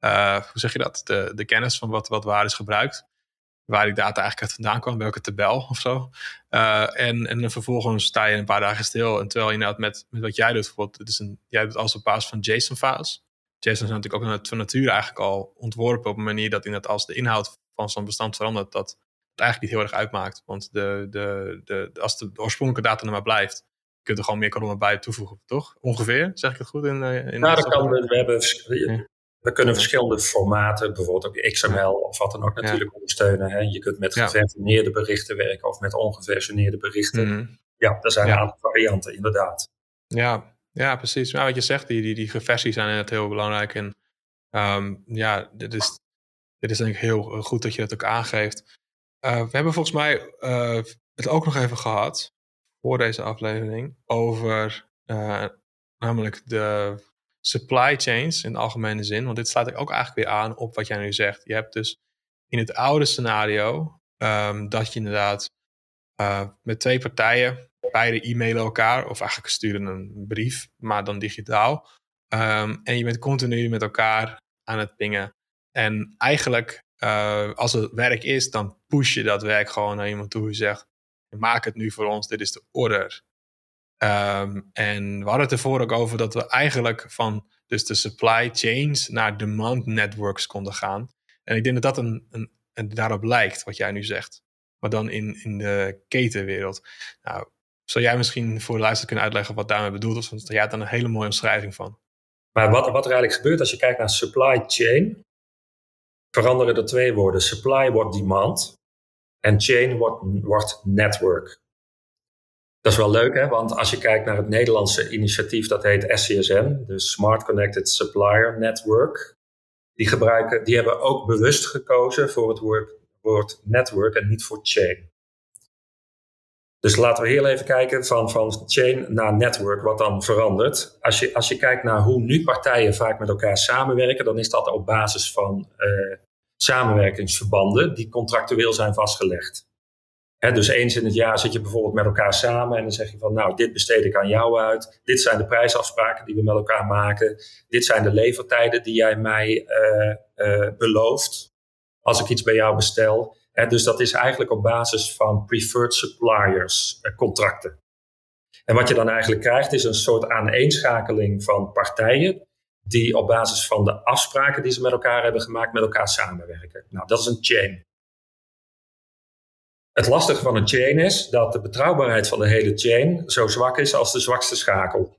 A: uh, hoe zeg je dat? De, de kennis van wat, wat waar is gebruikt waar die data eigenlijk uit vandaan kwam, welke tabel of zo. Uh, en, en vervolgens sta je een paar dagen stil. En terwijl je inderdaad met, met wat jij doet, bijvoorbeeld, het is een, jij doet alles op basis van JSON-files. JSON is natuurlijk ook van nature eigenlijk al ontworpen op een manier dat inderdaad als de inhoud van zo'n bestand verandert, dat het eigenlijk niet heel erg uitmaakt. Want de, de, de, als de, oorspronkelijke data er maar blijft, je kunt er gewoon meer kolommen bij toevoegen, toch? Ongeveer, zeg ik het goed? In,
B: eh, in nou, dat kan. We hebben we kunnen verschillende formaten, bijvoorbeeld ook XML of wat dan ook natuurlijk ondersteunen. Hè. Je kunt met geversioneerde berichten werken of met ongeversioneerde berichten. Mhm. Ja, er zijn een aantal varianten, inderdaad.
A: Ja, ja precies. Nou, wat je zegt, die, die, die geversies zijn inderdaad heel belangrijk. En um, ja, dit is, dit is denk ik heel goed dat je dat ook aangeeft. Uh, we hebben volgens mij uh, het ook nog even gehad, voor deze aflevering, over namelijk de supply chains in de algemene zin. Want dit slaat ook eigenlijk weer aan op wat jij nu zegt. Je hebt dus in het oude scenario um, dat je inderdaad met twee partijen, beide e-mailen elkaar, of eigenlijk sturen een brief, maar dan digitaal. Um, en je bent continu met elkaar aan het pingen. En eigenlijk, uh, als het werk is, dan push je dat werk gewoon naar iemand toe die zegt: maak het nu voor ons, dit is de order. Um, en we hadden het ervoor ook over dat we eigenlijk van dus de supply chains naar demand networks konden gaan. En ik denk dat dat een, een, een daarop lijkt, wat jij nu zegt. Maar dan in, in de ketenwereld. Nou, zou jij misschien voor de luister kunnen uitleggen wat daarmee bedoeld is? Want jij hebt dan een hele mooie omschrijving van.
B: Maar wat, wat er eigenlijk gebeurt als je kijkt naar supply chain, veranderen er twee woorden. Supply wordt demand en chain wordt, wordt network. Dat is wel leuk, hè? want als je kijkt naar het Nederlandse initiatief, dat heet SCSN, dus Smart Connected Supplier Network. Die, gebruiken, die hebben ook bewust gekozen voor het woord, woord network en niet voor chain. Dus laten we heel even kijken van, van chain naar network, wat dan verandert. Als je, als je kijkt naar hoe nu partijen vaak met elkaar samenwerken, dan is dat op basis van uh, samenwerkingsverbanden die contractueel zijn vastgelegd dus eens in het jaar zit je bijvoorbeeld met elkaar samen en dan zeg je van nou, dit besteed ik aan jou uit. Dit zijn de prijsafspraken die we met elkaar maken. Dit zijn de levertijden die jij mij uh, uh, belooft als ik iets bij jou bestel. Dus dat is eigenlijk op basis van preferred suppliers uh, contracten. En wat je dan eigenlijk krijgt is een soort aaneenschakeling van partijen die op basis van de afspraken die ze met elkaar hebben gemaakt met elkaar samenwerken. Nou, dat is een chain. Het lastige van een chain is dat de betrouwbaarheid van de hele chain zo zwak is als de zwakste schakel.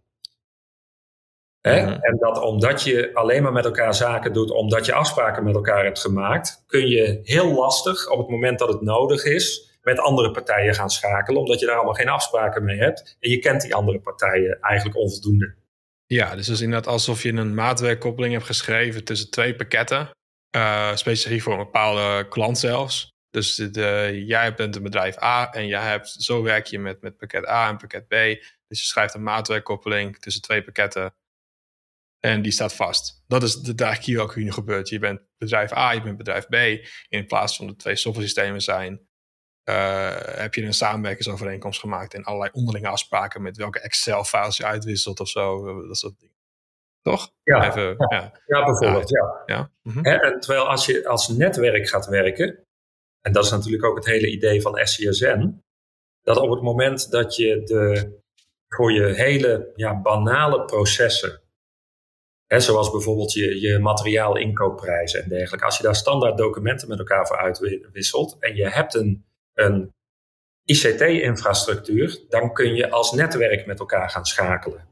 B: Hè? En dat omdat je alleen maar met elkaar zaken doet, omdat je afspraken met elkaar hebt gemaakt, kun je heel lastig op het moment dat het nodig is met andere partijen gaan schakelen, omdat je daar allemaal geen afspraken mee hebt. En je kent die andere partijen eigenlijk onvoldoende.
A: Ja, dus het is inderdaad alsof je een maatwerkkoppeling hebt geschreven tussen twee pakketten, uh, specifiek voor een bepaalde klant zelfs. Dus de, jij bent een bedrijf A en jij hebt, zo werk je met, met pakket A en pakket B. Dus je schrijft een maatwerkkoppeling tussen twee pakketten. En die staat vast. Dat is de, eigenlijk hier ook nu gebeurt. Je bent bedrijf A, je bent bedrijf B. In plaats van de twee software systemen zijn, uh, heb je een samenwerkingsovereenkomst gemaakt en allerlei onderlinge afspraken met welke Excel-files je uitwisselt of zo. Dat soort dingen. Toch?
B: Ja, Even, ja. ja. bijvoorbeeld. Ja.
A: ja.
B: Mhm. en terwijl als je als netwerk gaat werken, en dat is natuurlijk ook het hele idee van SCSN, dat op het moment dat je de, voor je hele ja, banale processen, zoals bijvoorbeeld je, je materiaal inkoopprijzen en dergelijke, als je daar standaard documenten met elkaar voor uitwisselt en je hebt een, een ICT-infrastructuur, dan kun je als netwerk met elkaar gaan schakelen.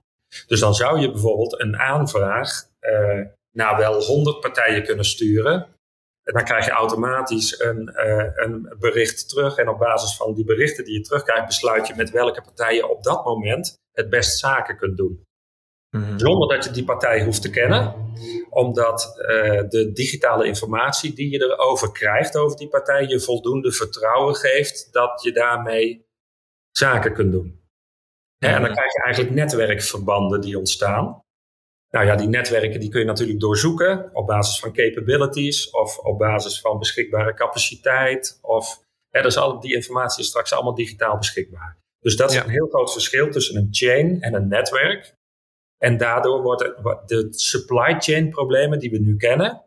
B: Dus dan zou je bijvoorbeeld een aanvraag uh, naar wel 100 partijen kunnen sturen. En dan krijg je automatisch een, uh, een bericht terug. En op basis van die berichten die je terugkrijgt, besluit je met welke partijen op dat moment het best zaken kunt doen. Mhm. Zonder dat je die partij hoeft te kennen, omdat uh, de digitale informatie die je erover krijgt over die partij je voldoende vertrouwen geeft dat je daarmee zaken kunt doen. En dan krijg je eigenlijk netwerkverbanden die ontstaan. Nou ja, die netwerken die kun je natuurlijk doorzoeken op basis van capabilities of op basis van beschikbare capaciteit. Of, hè, dus al die informatie is straks allemaal digitaal beschikbaar. Dus dat is een heel groot verschil tussen een chain en een netwerk. En daardoor worden de supply chain problemen die we nu kennen,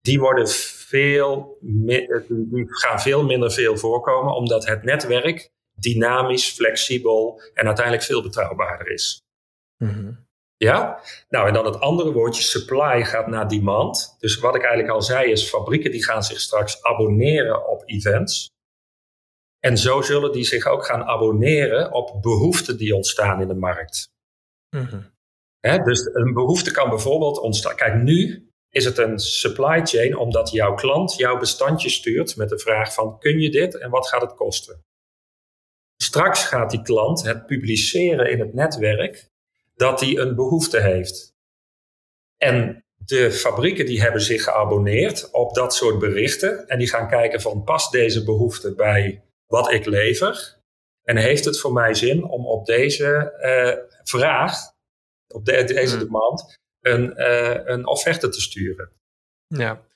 B: die worden veel, die gaan veel minder veel voorkomen, omdat het netwerk dynamisch, flexibel en uiteindelijk veel betrouwbaarder is. Mhm. Ja? Nou, en dan het andere woordje, supply, gaat naar demand. Dus wat ik eigenlijk al zei is, fabrieken die gaan zich straks abonneren op events. En zo zullen die zich ook gaan abonneren op behoeften die ontstaan in de markt. Mhm. dus een behoefte kan bijvoorbeeld ontstaan. Kijk, nu is het een supply chain omdat jouw klant jouw bestandje stuurt met de vraag van kun je dit en wat gaat het kosten? Straks gaat die klant het publiceren in het netwerk dat hij een behoefte heeft. En de fabrieken die hebben zich geabonneerd op dat soort berichten en die gaan kijken van past deze behoefte bij wat ik lever? En heeft het voor mij zin om op deze uh, vraag, op deze hmm. demand, een, uh, een offerte te sturen?
A: Ja,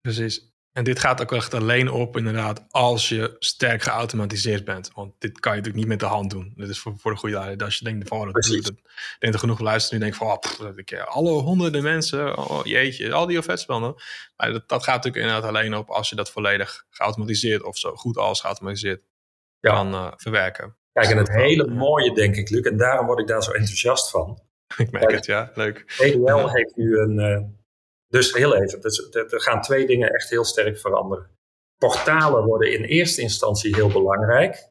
A: precies. En dit gaat ook echt alleen op inderdaad als je sterk geautomatiseerd bent. Want dit kan je natuurlijk niet met de hand doen. Dit is voor, voor de goede leider. Als je denkt van, oh, dat, dat, denk er genoeg luisteren die denken van, oh, ik, alle honderden mensen, oh jeetje, al die offerte Maar dat, dat gaat natuurlijk inderdaad alleen op als je dat volledig geautomatiseerd of zo goed als geautomatiseerd ja. kan uh, verwerken.
B: Kijk, en het hele mooie denk ik, Luc, en daarom word ik daar zo enthousiast van.
A: ik merk het, ja, leuk.
B: EDL heeft nu een, uh, dus heel even, dus, er gaan twee dingen echt heel sterk veranderen. Portalen worden in eerste instantie heel belangrijk.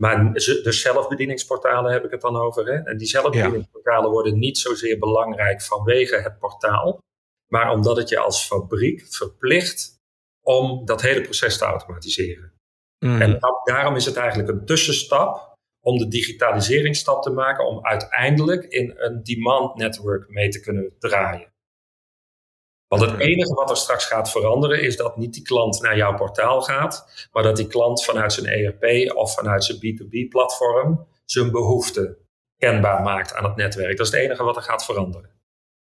B: Maar de zelfbedieningsportalen heb ik het dan over. Hè? En die zelfbedieningsportalen worden niet zozeer belangrijk vanwege het portaal. Maar omdat het je als fabriek verplicht om dat hele proces te automatiseren. Mm. En daarom is het eigenlijk een tussenstap om de digitaliseringsstap te maken. Om uiteindelijk in een demand network mee te kunnen draaien. Want het enige wat er straks gaat veranderen is dat niet die klant naar jouw portaal gaat, maar dat die klant vanuit zijn ERP of vanuit zijn B2B-platform zijn behoefte kenbaar maakt aan het netwerk. Dat is het enige wat er gaat veranderen.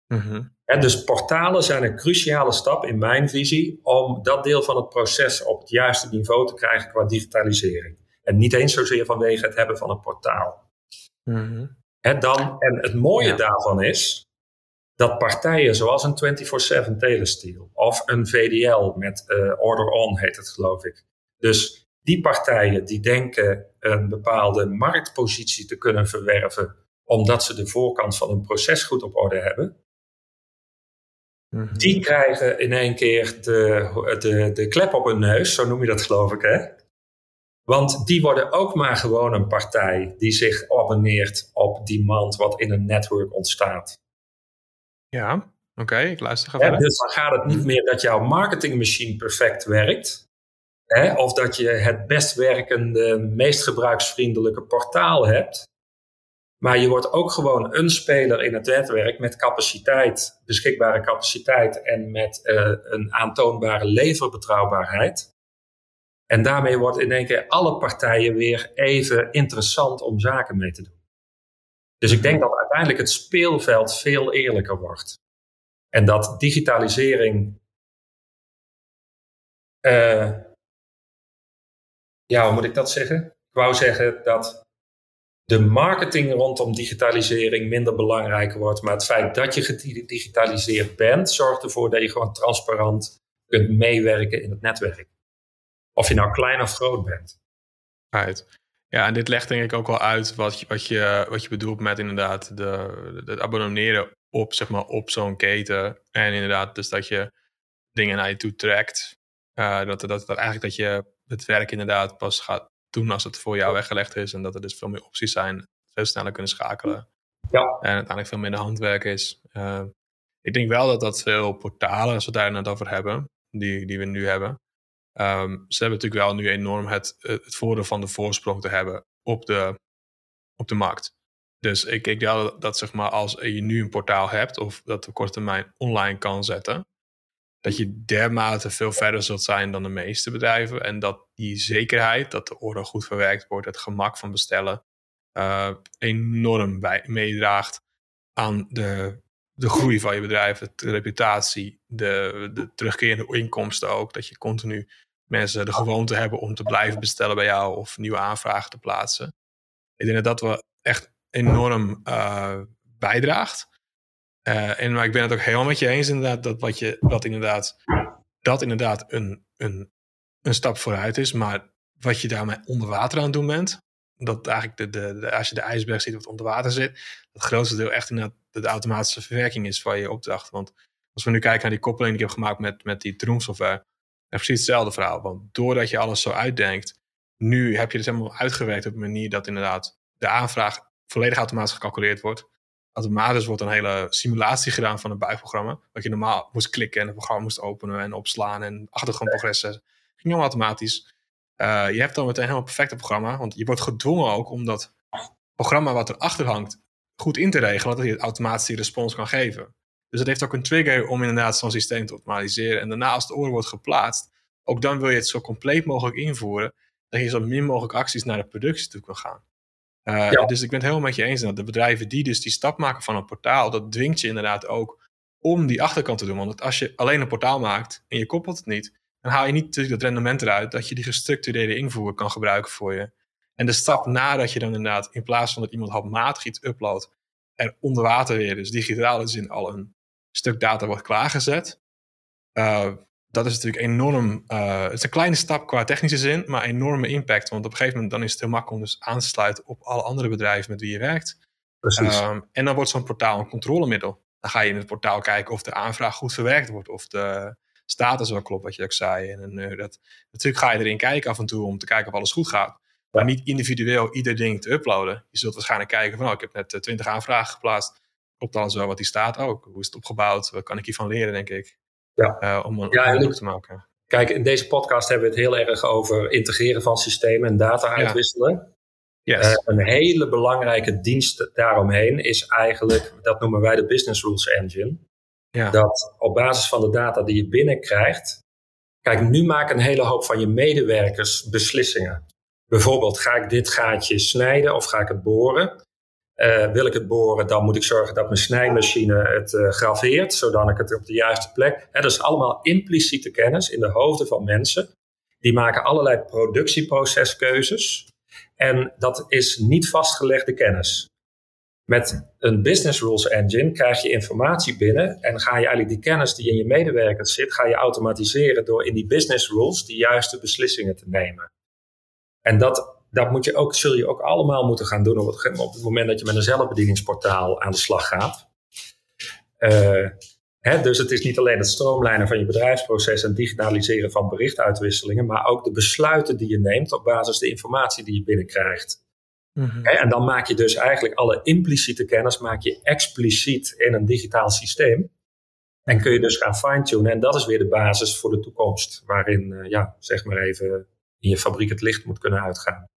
B: Mm dus portalen zijn een cruciale stap in mijn visie om dat deel van het proces op het juiste niveau te krijgen qua digitalisering. En niet eens zozeer vanwege het hebben van een portaal. Mm dan, en het mooie daarvan is dat partijen zoals een 24-7 Telesteel of een VDL met uh, Order On heet het geloof ik. Dus die partijen die denken een bepaalde marktpositie te kunnen verwerven omdat ze de voorkant van een proces goed op orde hebben, mhm. die krijgen in één keer de, de, de klep op hun neus, zo noem je dat geloof ik hè. Want die worden ook maar gewoon een partij die zich abonneert op demand wat in een netwerk ontstaat.
A: Ja, oké, ik luister even.
B: Dus dan gaat het niet mhm. meer dat jouw marketingmachine perfect werkt. Hè, of dat je het best werkende, meest gebruiksvriendelijke portaal hebt. Maar je wordt ook gewoon een speler in het netwerk met capaciteit, beschikbare capaciteit en met uh, een aantoonbare leverbetrouwbaarheid. En daarmee wordt in één keer alle partijen weer even interessant om zaken mee te doen. Dus ik denk dat uiteindelijk het speelveld veel eerlijker wordt. En dat digitalisering. Uh, ja, hoe moet ik dat zeggen? Ik wou zeggen dat de marketing rondom digitalisering minder belangrijk wordt. Maar het feit dat je gedigitaliseerd bent, zorgt ervoor dat je gewoon transparant kunt meewerken in het netwerk. Of je nou klein of groot bent.
A: Right. Ja, en dit legt denk ik ook wel uit wat je, wat je, wat je bedoelt met inderdaad de, het abonneren op, zeg maar, op zo'n keten. En inderdaad, dus dat je dingen naar je toe trekt. Uh, dat, dat, dat eigenlijk dat je het werk inderdaad pas gaat doen als het voor jou weggelegd is. En dat er dus veel meer opties zijn. Veel sneller kunnen schakelen.
B: Ja.
A: En uiteindelijk veel minder handwerk is. Uh, ik denk wel dat dat veel portalen, als we daar net over hebben, die, die we nu hebben. Um, ze hebben natuurlijk wel nu enorm het, het voordeel van de voorsprong te hebben op de, op de markt. Dus ik, ik denk dat, zeg maar, als je nu een portaal hebt of dat op korte termijn online kan zetten, dat je dermate veel verder zult zijn dan de meeste bedrijven. En dat die zekerheid, dat de order goed verwerkt wordt, het gemak van bestellen, uh, enorm bij, meedraagt aan de, de groei van je bedrijf, de reputatie, de, de terugkerende inkomsten ook. Dat je continu mensen de gewoonte hebben om te blijven bestellen bij jou of nieuwe aanvragen te plaatsen. Ik denk dat dat wel echt enorm uh, bijdraagt. Uh, en maar ik ben het ook helemaal met je eens inderdaad dat wat je dat inderdaad dat inderdaad een, een, een stap vooruit is, maar wat je daarmee onder water aan het doen bent, dat eigenlijk de, de, als je de ijsberg ziet wat onder water zit, het grootste deel echt inderdaad de, automatische verwerking is van je opdracht. Want als we nu kijken naar die koppeling die ik heb gemaakt met, met die Troom-software, precies hetzelfde verhaal. Want doordat je alles zo uitdenkt, nu heb je het helemaal uitgewerkt op een manier dat inderdaad de aanvraag volledig automatisch gecalculeerd wordt automatisch wordt een hele simulatie gedaan van een buigprogramma. Wat je normaal moest klikken en het programma moest openen en opslaan en achtergrondprogressen. Ging allemaal automatisch. Uh, je hebt dan meteen helemaal perfecte programma, want je wordt gedwongen ook om dat programma wat erachter hangt goed in te regelen, dat je het automatisch die respons kan geven. Dus dat heeft ook een trigger om inderdaad zo'n systeem te optimaliseren. En daarna als de order wordt geplaatst, ook dan wil je het zo compleet mogelijk invoeren, dat je zo min mogelijk acties naar de productie toe kan gaan. Uh, Dus ik ben het helemaal met je eens dat de bedrijven die dus die stap maken van een portaal, dat dwingt je inderdaad ook om die achterkant te doen. Want als je alleen een portaal maakt en je koppelt het niet, dan haal je niet natuurlijk het rendement eruit dat je die gestructureerde invoer kan gebruiken voor je. En de stap nadat je dan inderdaad, in plaats van dat iemand handmatig iets uploadt, er onder water weer, dus digitaal is in al een stuk data wordt klaargezet. Uh, dat is natuurlijk enorm. Uh, het is een kleine stap qua technische zin, maar enorme impact. Want op een gegeven moment dan is het heel makkelijk om dus aan te sluiten op alle andere bedrijven met wie je werkt.
B: Precies. Um,
A: en dan wordt zo'n portaal een controlemiddel. Dan ga je in het portaal kijken of de aanvraag goed verwerkt wordt, of de status wel klopt, wat je ook zei. En uh, dat, natuurlijk ga je erin kijken af en toe om te kijken of alles goed gaat. Maar niet individueel ieder ding te uploaden. Je zult waarschijnlijk kijken van, oh, ik heb net uh, twintig aanvragen geplaatst. Klopt alles wel wat die staat ook? Hoe is het opgebouwd? Wat kan ik hiervan leren, denk ik?
B: Ja.
A: Uh, om een ja, te maken.
B: Kijk, in deze podcast hebben we het heel erg over integreren van systemen en data uitwisselen.
A: Ja. Yes.
B: Uh, een hele belangrijke dienst daaromheen is eigenlijk, dat noemen wij de Business Rules Engine.
A: Ja.
B: Dat op basis van de data die je binnenkrijgt, kijk, nu maken een hele hoop van je medewerkers beslissingen. Bijvoorbeeld, ga ik dit gaatje snijden of ga ik het boren? Uh, wil ik het boren, dan moet ik zorgen dat mijn snijmachine het uh, graveert, zodat ik het op de juiste plek. Hè, dat is allemaal impliciete kennis in de hoofden van mensen. Die maken allerlei productieproceskeuzes. En dat is niet vastgelegde kennis. Met een business rules engine krijg je informatie binnen en ga je eigenlijk die kennis die in je medewerkers zit, ga je automatiseren door in die business rules de juiste beslissingen te nemen. En dat dat moet je ook, zul je ook allemaal moeten gaan doen op het, op het moment dat je met een zelfbedieningsportaal aan de slag gaat. Uh, hè, dus het is niet alleen het stroomlijnen van je bedrijfsproces en digitaliseren van berichtuitwisselingen, maar ook de besluiten die je neemt op basis de informatie die je binnenkrijgt. Mm en dan maak je dus eigenlijk alle impliciete kennis maak je expliciet in een digitaal systeem. En kun je dus gaan fine-tunen. En dat is weer de basis voor de toekomst, waarin, uh, ja, zeg maar even, in je fabriek het licht moet kunnen uitgaan.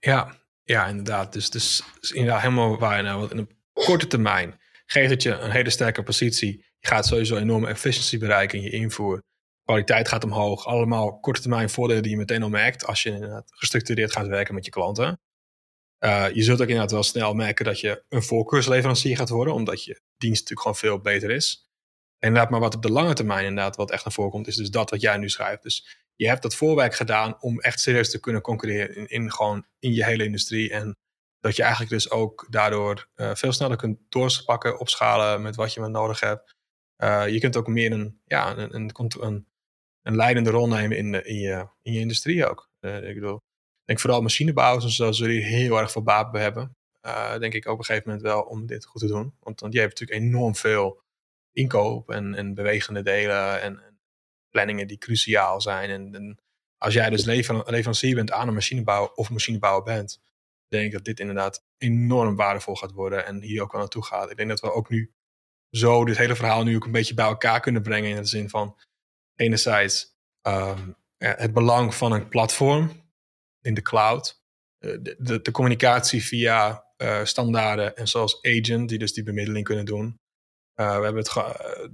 A: Ja, ja inderdaad. Dus, dus, inderdaad helemaal waar. Nou, in een korte termijn geeft het je een hele sterke positie. Je gaat sowieso enorme efficiëntie bereiken in je invoer. Kwaliteit gaat omhoog. Allemaal korte termijn voordelen die je meteen al merkt als je inderdaad gestructureerd gaat werken met je klanten. Uh, je zult ook inderdaad wel snel merken dat je een voorkeursleverancier gaat worden, omdat je dienst natuurlijk gewoon veel beter is. Inderdaad, maar wat op de lange termijn inderdaad wat echt naar voren komt, is dus dat wat jij nu schrijft. Dus je hebt dat voorwerk gedaan om echt serieus te kunnen concurreren in, in, gewoon in je hele industrie. En Dat je eigenlijk dus ook daardoor veel sneller kunt doorpakken, opschalen met wat je maar nodig hebt. je kunt ook meer een, ja, een, een, een, een leidende rol nemen in, in, je, in je industrie ook. ik bedoel, ik denk vooral machinebouwers en zo zullen hier heel erg veel baat bij hebben. denk ik op een gegeven moment wel om dit goed te doen. Want, want je hebt natuurlijk enorm veel inkoop en, en bewegende delen en, en planningen die cruciaal zijn. En, en als jij dus leverancier bent aan een machinebouw of machinebouwer bent, denk ik dat dit inderdaad enorm waardevol gaat worden en hier ook wel naartoe gaat. Ik denk dat we ook nu zo dit hele verhaal nu ook een beetje bij elkaar kunnen brengen in de zin van enerzijds um, het belang van een platform in de cloud, eh, de, de, de communicatie via uh, standaarden en zoals agent, die dus die bemiddeling kunnen doen. Uh, we hebben het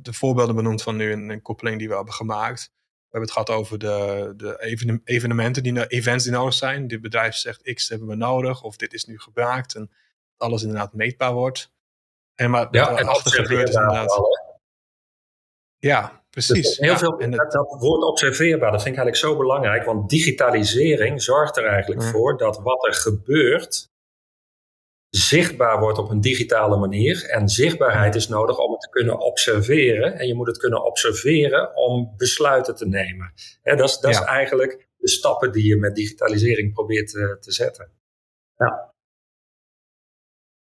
A: de voorbeelden benoemd van nu een, een, koppeling die we hebben gemaakt. We hebben het gehad over de, de evenementen, die, events die nodig zijn. Dit bedrijf zegt X hebben we nodig, of dit is nu gebruikt. En alles inderdaad meetbaar wordt. En maar
B: ja, en achter gebeurt is inderdaad.
A: Ja, precies. Dus
B: heel veel, en dat, dat woord observeerbaar, dat vind ik eigenlijk zo belangrijk. Want digitalisering zorgt er eigenlijk voor dat wat er gebeurt, zichtbaar wordt op een digitale manier. En zichtbaarheid is nodig om het te kunnen observeren. En je moet het kunnen observeren om besluiten te nemen. dat is, dat is eigenlijk de stappen die je met digitalisering probeert te, te zetten. Ja.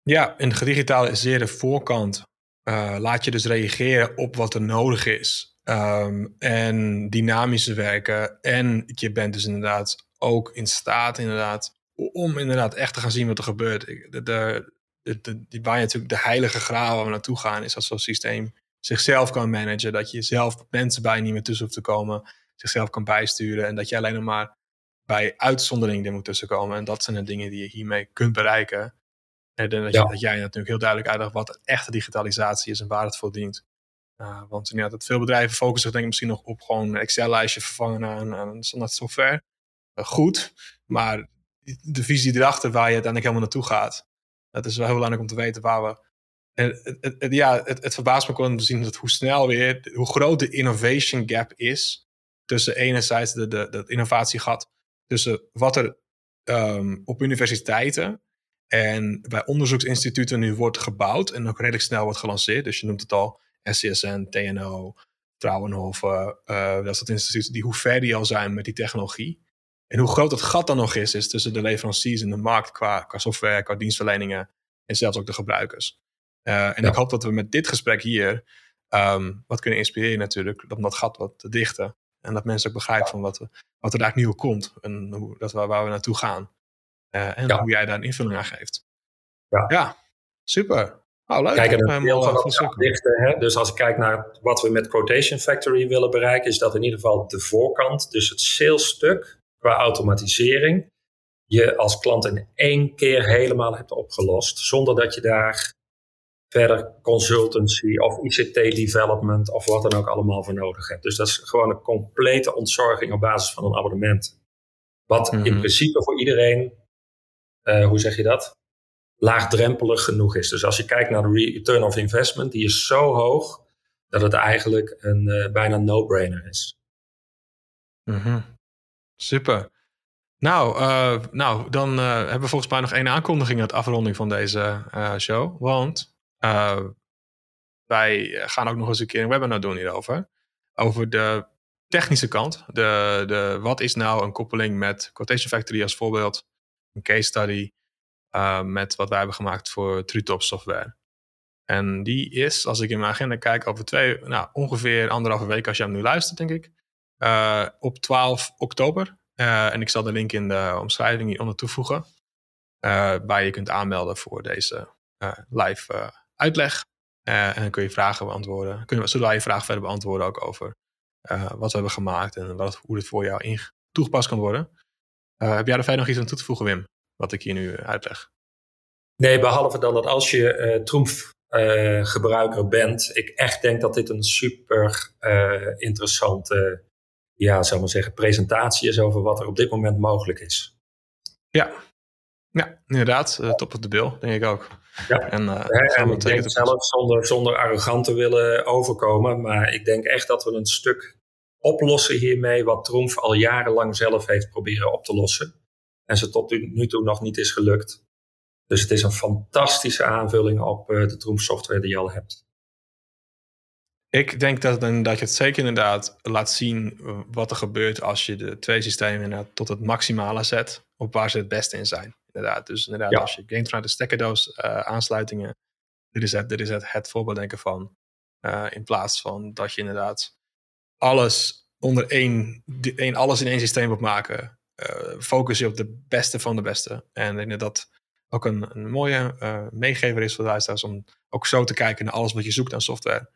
A: Ja, en gedigitaliseerde voorkant uh, laat je dus reageren op wat er nodig is. Um, en dynamische werken. En je bent dus inderdaad ook in staat inderdaad om inderdaad echt te gaan zien wat er gebeurt. De, de, de, die, waar je natuurlijk de heilige graal waar we naartoe gaan, is dat zo'n systeem zichzelf kan managen. Dat je zelf mensen bij niet meer tussen hoeft te komen, zichzelf kan bijsturen. En dat je alleen nog maar bij uitzondering er moet tussenkomen. En dat zijn de dingen die je hiermee kunt bereiken. En dat, je, dat jij natuurlijk heel duidelijk uitlegt wat echte digitalisatie is en waar het voor dient. Uh, want ja, dat veel bedrijven focussen zich denk ik misschien nog op gewoon een Excel-lijstje vervangen aan, aan standaard software. Uh, goed, maar de visie erachter waar je uiteindelijk helemaal naartoe gaat. Dat is wel heel belangrijk om te weten waar we. En het, ja, het, het verbaast me gewoon om te zien dat hoe snel weer, hoe groot de innovation gap is. Tussen enerzijds de, de, de innovatiegat. Tussen wat er um, op universiteiten en bij onderzoeksinstituten nu wordt gebouwd. En ook redelijk snel wordt gelanceerd. Dus je noemt het al SCSN, TNO, Trouwenhoven. Uh, dat soort instituten die hoe ver die al zijn met die technologie. En hoe groot het gat dan nog is, is tussen de leveranciers en de markt qua, qua software, qua dienstverleningen en zelfs ook de gebruikers. Uh, en ik hoop dat we met dit gesprek hier um, wat kunnen inspireren natuurlijk, om dat gat wat te dichten. En dat mensen ook begrijpen van wat, wat er eigenlijk nieuw komt en hoe, dat we, waar we naartoe gaan. Uh, en hoe jij daar een invulling aan geeft. Ja, ja super. Oh, leuk.
B: Kijk, en een deel van dat dichten, hè? Dus als ik kijk naar wat we met Quotation Factory willen bereiken, is dat in ieder geval de voorkant, dus het salesstuk, qua automatisering je als klant in één keer helemaal hebt opgelost. Zonder dat je daar verder consultancy of ICT development of wat dan ook allemaal voor nodig hebt. Dus dat is gewoon een complete ontzorging op basis van een abonnement. Wat in mhm. principe voor iedereen, uh, hoe zeg je dat? Laagdrempelig genoeg is. Dus als je kijkt naar de return of investment, die is zo hoog dat het eigenlijk een uh, bijna no-brainer is.
A: Mm Super. Nou, uh, nou dan uh, hebben we volgens mij nog één aankondiging aan het afronding van deze uh, show. Want wij gaan ook nog eens een keer een webinar doen hierover. Over de technische kant. De, de, wat is nou een koppeling met Quotation Factory als voorbeeld? Een case study met wat wij hebben gemaakt voor Trutop software. En die is, als ik in mijn agenda kijk, over twee, nou, ongeveer anderhalve week als je hem nu luistert, denk ik. Uh, op 12 oktober. Uh, en ik zal de link in de omschrijving hieronder toevoegen. Uh, waar je kunt aanmelden voor deze live uitleg. en dan kun je vragen beantwoorden. Kunnen we, zullen wij je vragen verder beantwoorden ook over wat we hebben gemaakt en wat, hoe dit voor jou toegepast kan worden. heb jij er verder nog iets aan toe te voegen, Wim? Wat ik hier nu uitleg.
B: Nee, behalve dan dat als je uh, Troemf gebruiker bent, ik echt denk dat dit een super interessante ja, zal maar zeggen, presentatie is over wat er op dit moment mogelijk is.
A: Ja, ja inderdaad. Uh, top of de bill, denk ik ook.
B: Ja, en, uh, en ik denk zelf zonder, zonder arrogant te willen overkomen, maar ik denk echt dat we een stuk oplossen hiermee wat Trump al jarenlang zelf heeft proberen op te lossen. En ze tot nu toe nog niet is gelukt. Dus het is een fantastische aanvulling op de Troom software die je al hebt.
A: Ik denk dat, dat je het zeker inderdaad laat zien wat er gebeurt als je de twee systemen inderdaad tot het maximale zet op waar ze het beste in zijn. Inderdaad, dus inderdaad, als je denkt vanuit de stekkerdoos uh, aansluitingen, dit is het, dit is het, het voorbeeld denken van. Uh, in plaats van dat je inderdaad alles onder één, één alles in één systeem wilt maken. Uh, focus je op de beste van de beste. En ik denk dat dat ook een, een mooie meegever is voor de luisteraars om ook zo te kijken naar alles wat je zoekt aan software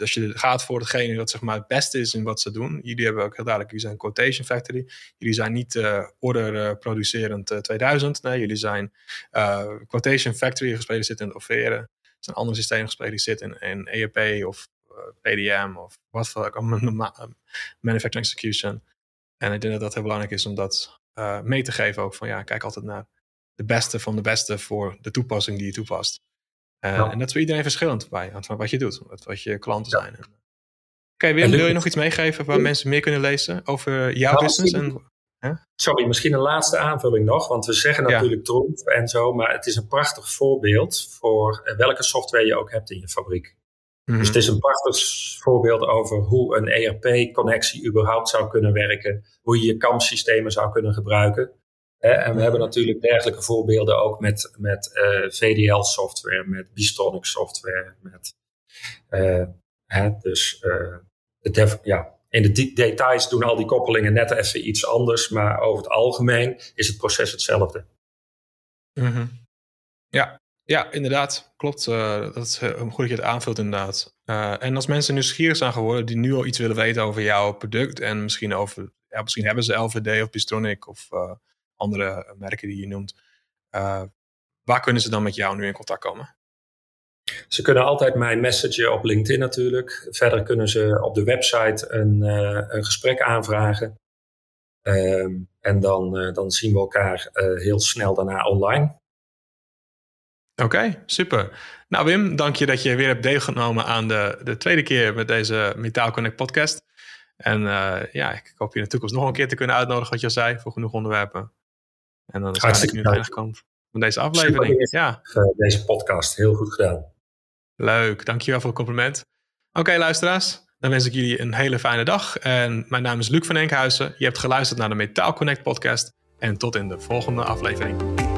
A: als je gaat voor degene dat zeg maar het beste is in wat ze doen. Jullie hebben ook heel duidelijk, jullie zijn Quotation Factory. Jullie zijn niet uh, order uh, producerend uh, 2000. Nee, jullie zijn Quotation Factory gespecialiseerd in offeren. Er zijn andere systemen gespecialiseerd in, in ERP of PDM of wat voor ook, manufacturing execution. En ik denk dat dat heel belangrijk is om dat mee te geven ook van ja, kijk altijd naar de beste van de beste voor de toepassing die je toepast. Uh, En dat is voor iedereen verschillend bij, van wat je doet, wat, wat je klanten zijn. Oké, okay, Wim, wil je nog iets meegeven waar mensen meer kunnen lezen over jouw nou, business? En?
B: Sorry, misschien een laatste aanvulling nog, want we zeggen natuurlijk ja. Tromp en zo, maar het is een prachtig voorbeeld voor eh, welke software je ook hebt in je fabriek. Dus het is een prachtig voorbeeld over hoe een ERP-connectie überhaupt zou kunnen werken, hoe je je kampsystemen zou kunnen gebruiken en we hebben natuurlijk dergelijke voorbeelden ook met, met uh, eh, VDL-software, met Bistronic software. Met, uh, hè, dus uh, de ja, in de details doen al die koppelingen net even iets anders, maar over het algemeen is het proces hetzelfde.
A: Mm. Ja, ja, inderdaad. Klopt. dat is goed dat je het aanvult, inderdaad. en als mensen nieuwsgierig zijn geworden, die nu al iets willen weten over jouw product en misschien over, ja, misschien hebben ze LVD of Bistronic of andere merken die je noemt. Uh, waar kunnen ze dan met jou nu in contact komen?
B: Ze kunnen altijd mij messagen op LinkedIn natuurlijk. Verder kunnen ze op de website een, uh, een gesprek aanvragen. Uh, en dan, uh, dan zien we elkaar heel snel daarna online.
A: Oké, okay, super. Nou Wim, dank je dat je weer hebt deelgenomen aan de, de tweede keer met deze Metaal Connect podcast. En ja, ik hoop je in de toekomst nog een keer te kunnen uitnodigen, wat je al zei, voor genoeg onderwerpen. En dan is Hartstikke nu kant van deze aflevering. Ja.
B: Eh, deze podcast, heel goed gedaan.
A: Leuk, dankjewel voor het compliment. Oké, luisteraars, dan wens ik jullie een hele fijne dag. En mijn naam is Luc van Enkhuizen. Je hebt geluisterd naar de Metaal Connect podcast. En tot in de volgende aflevering.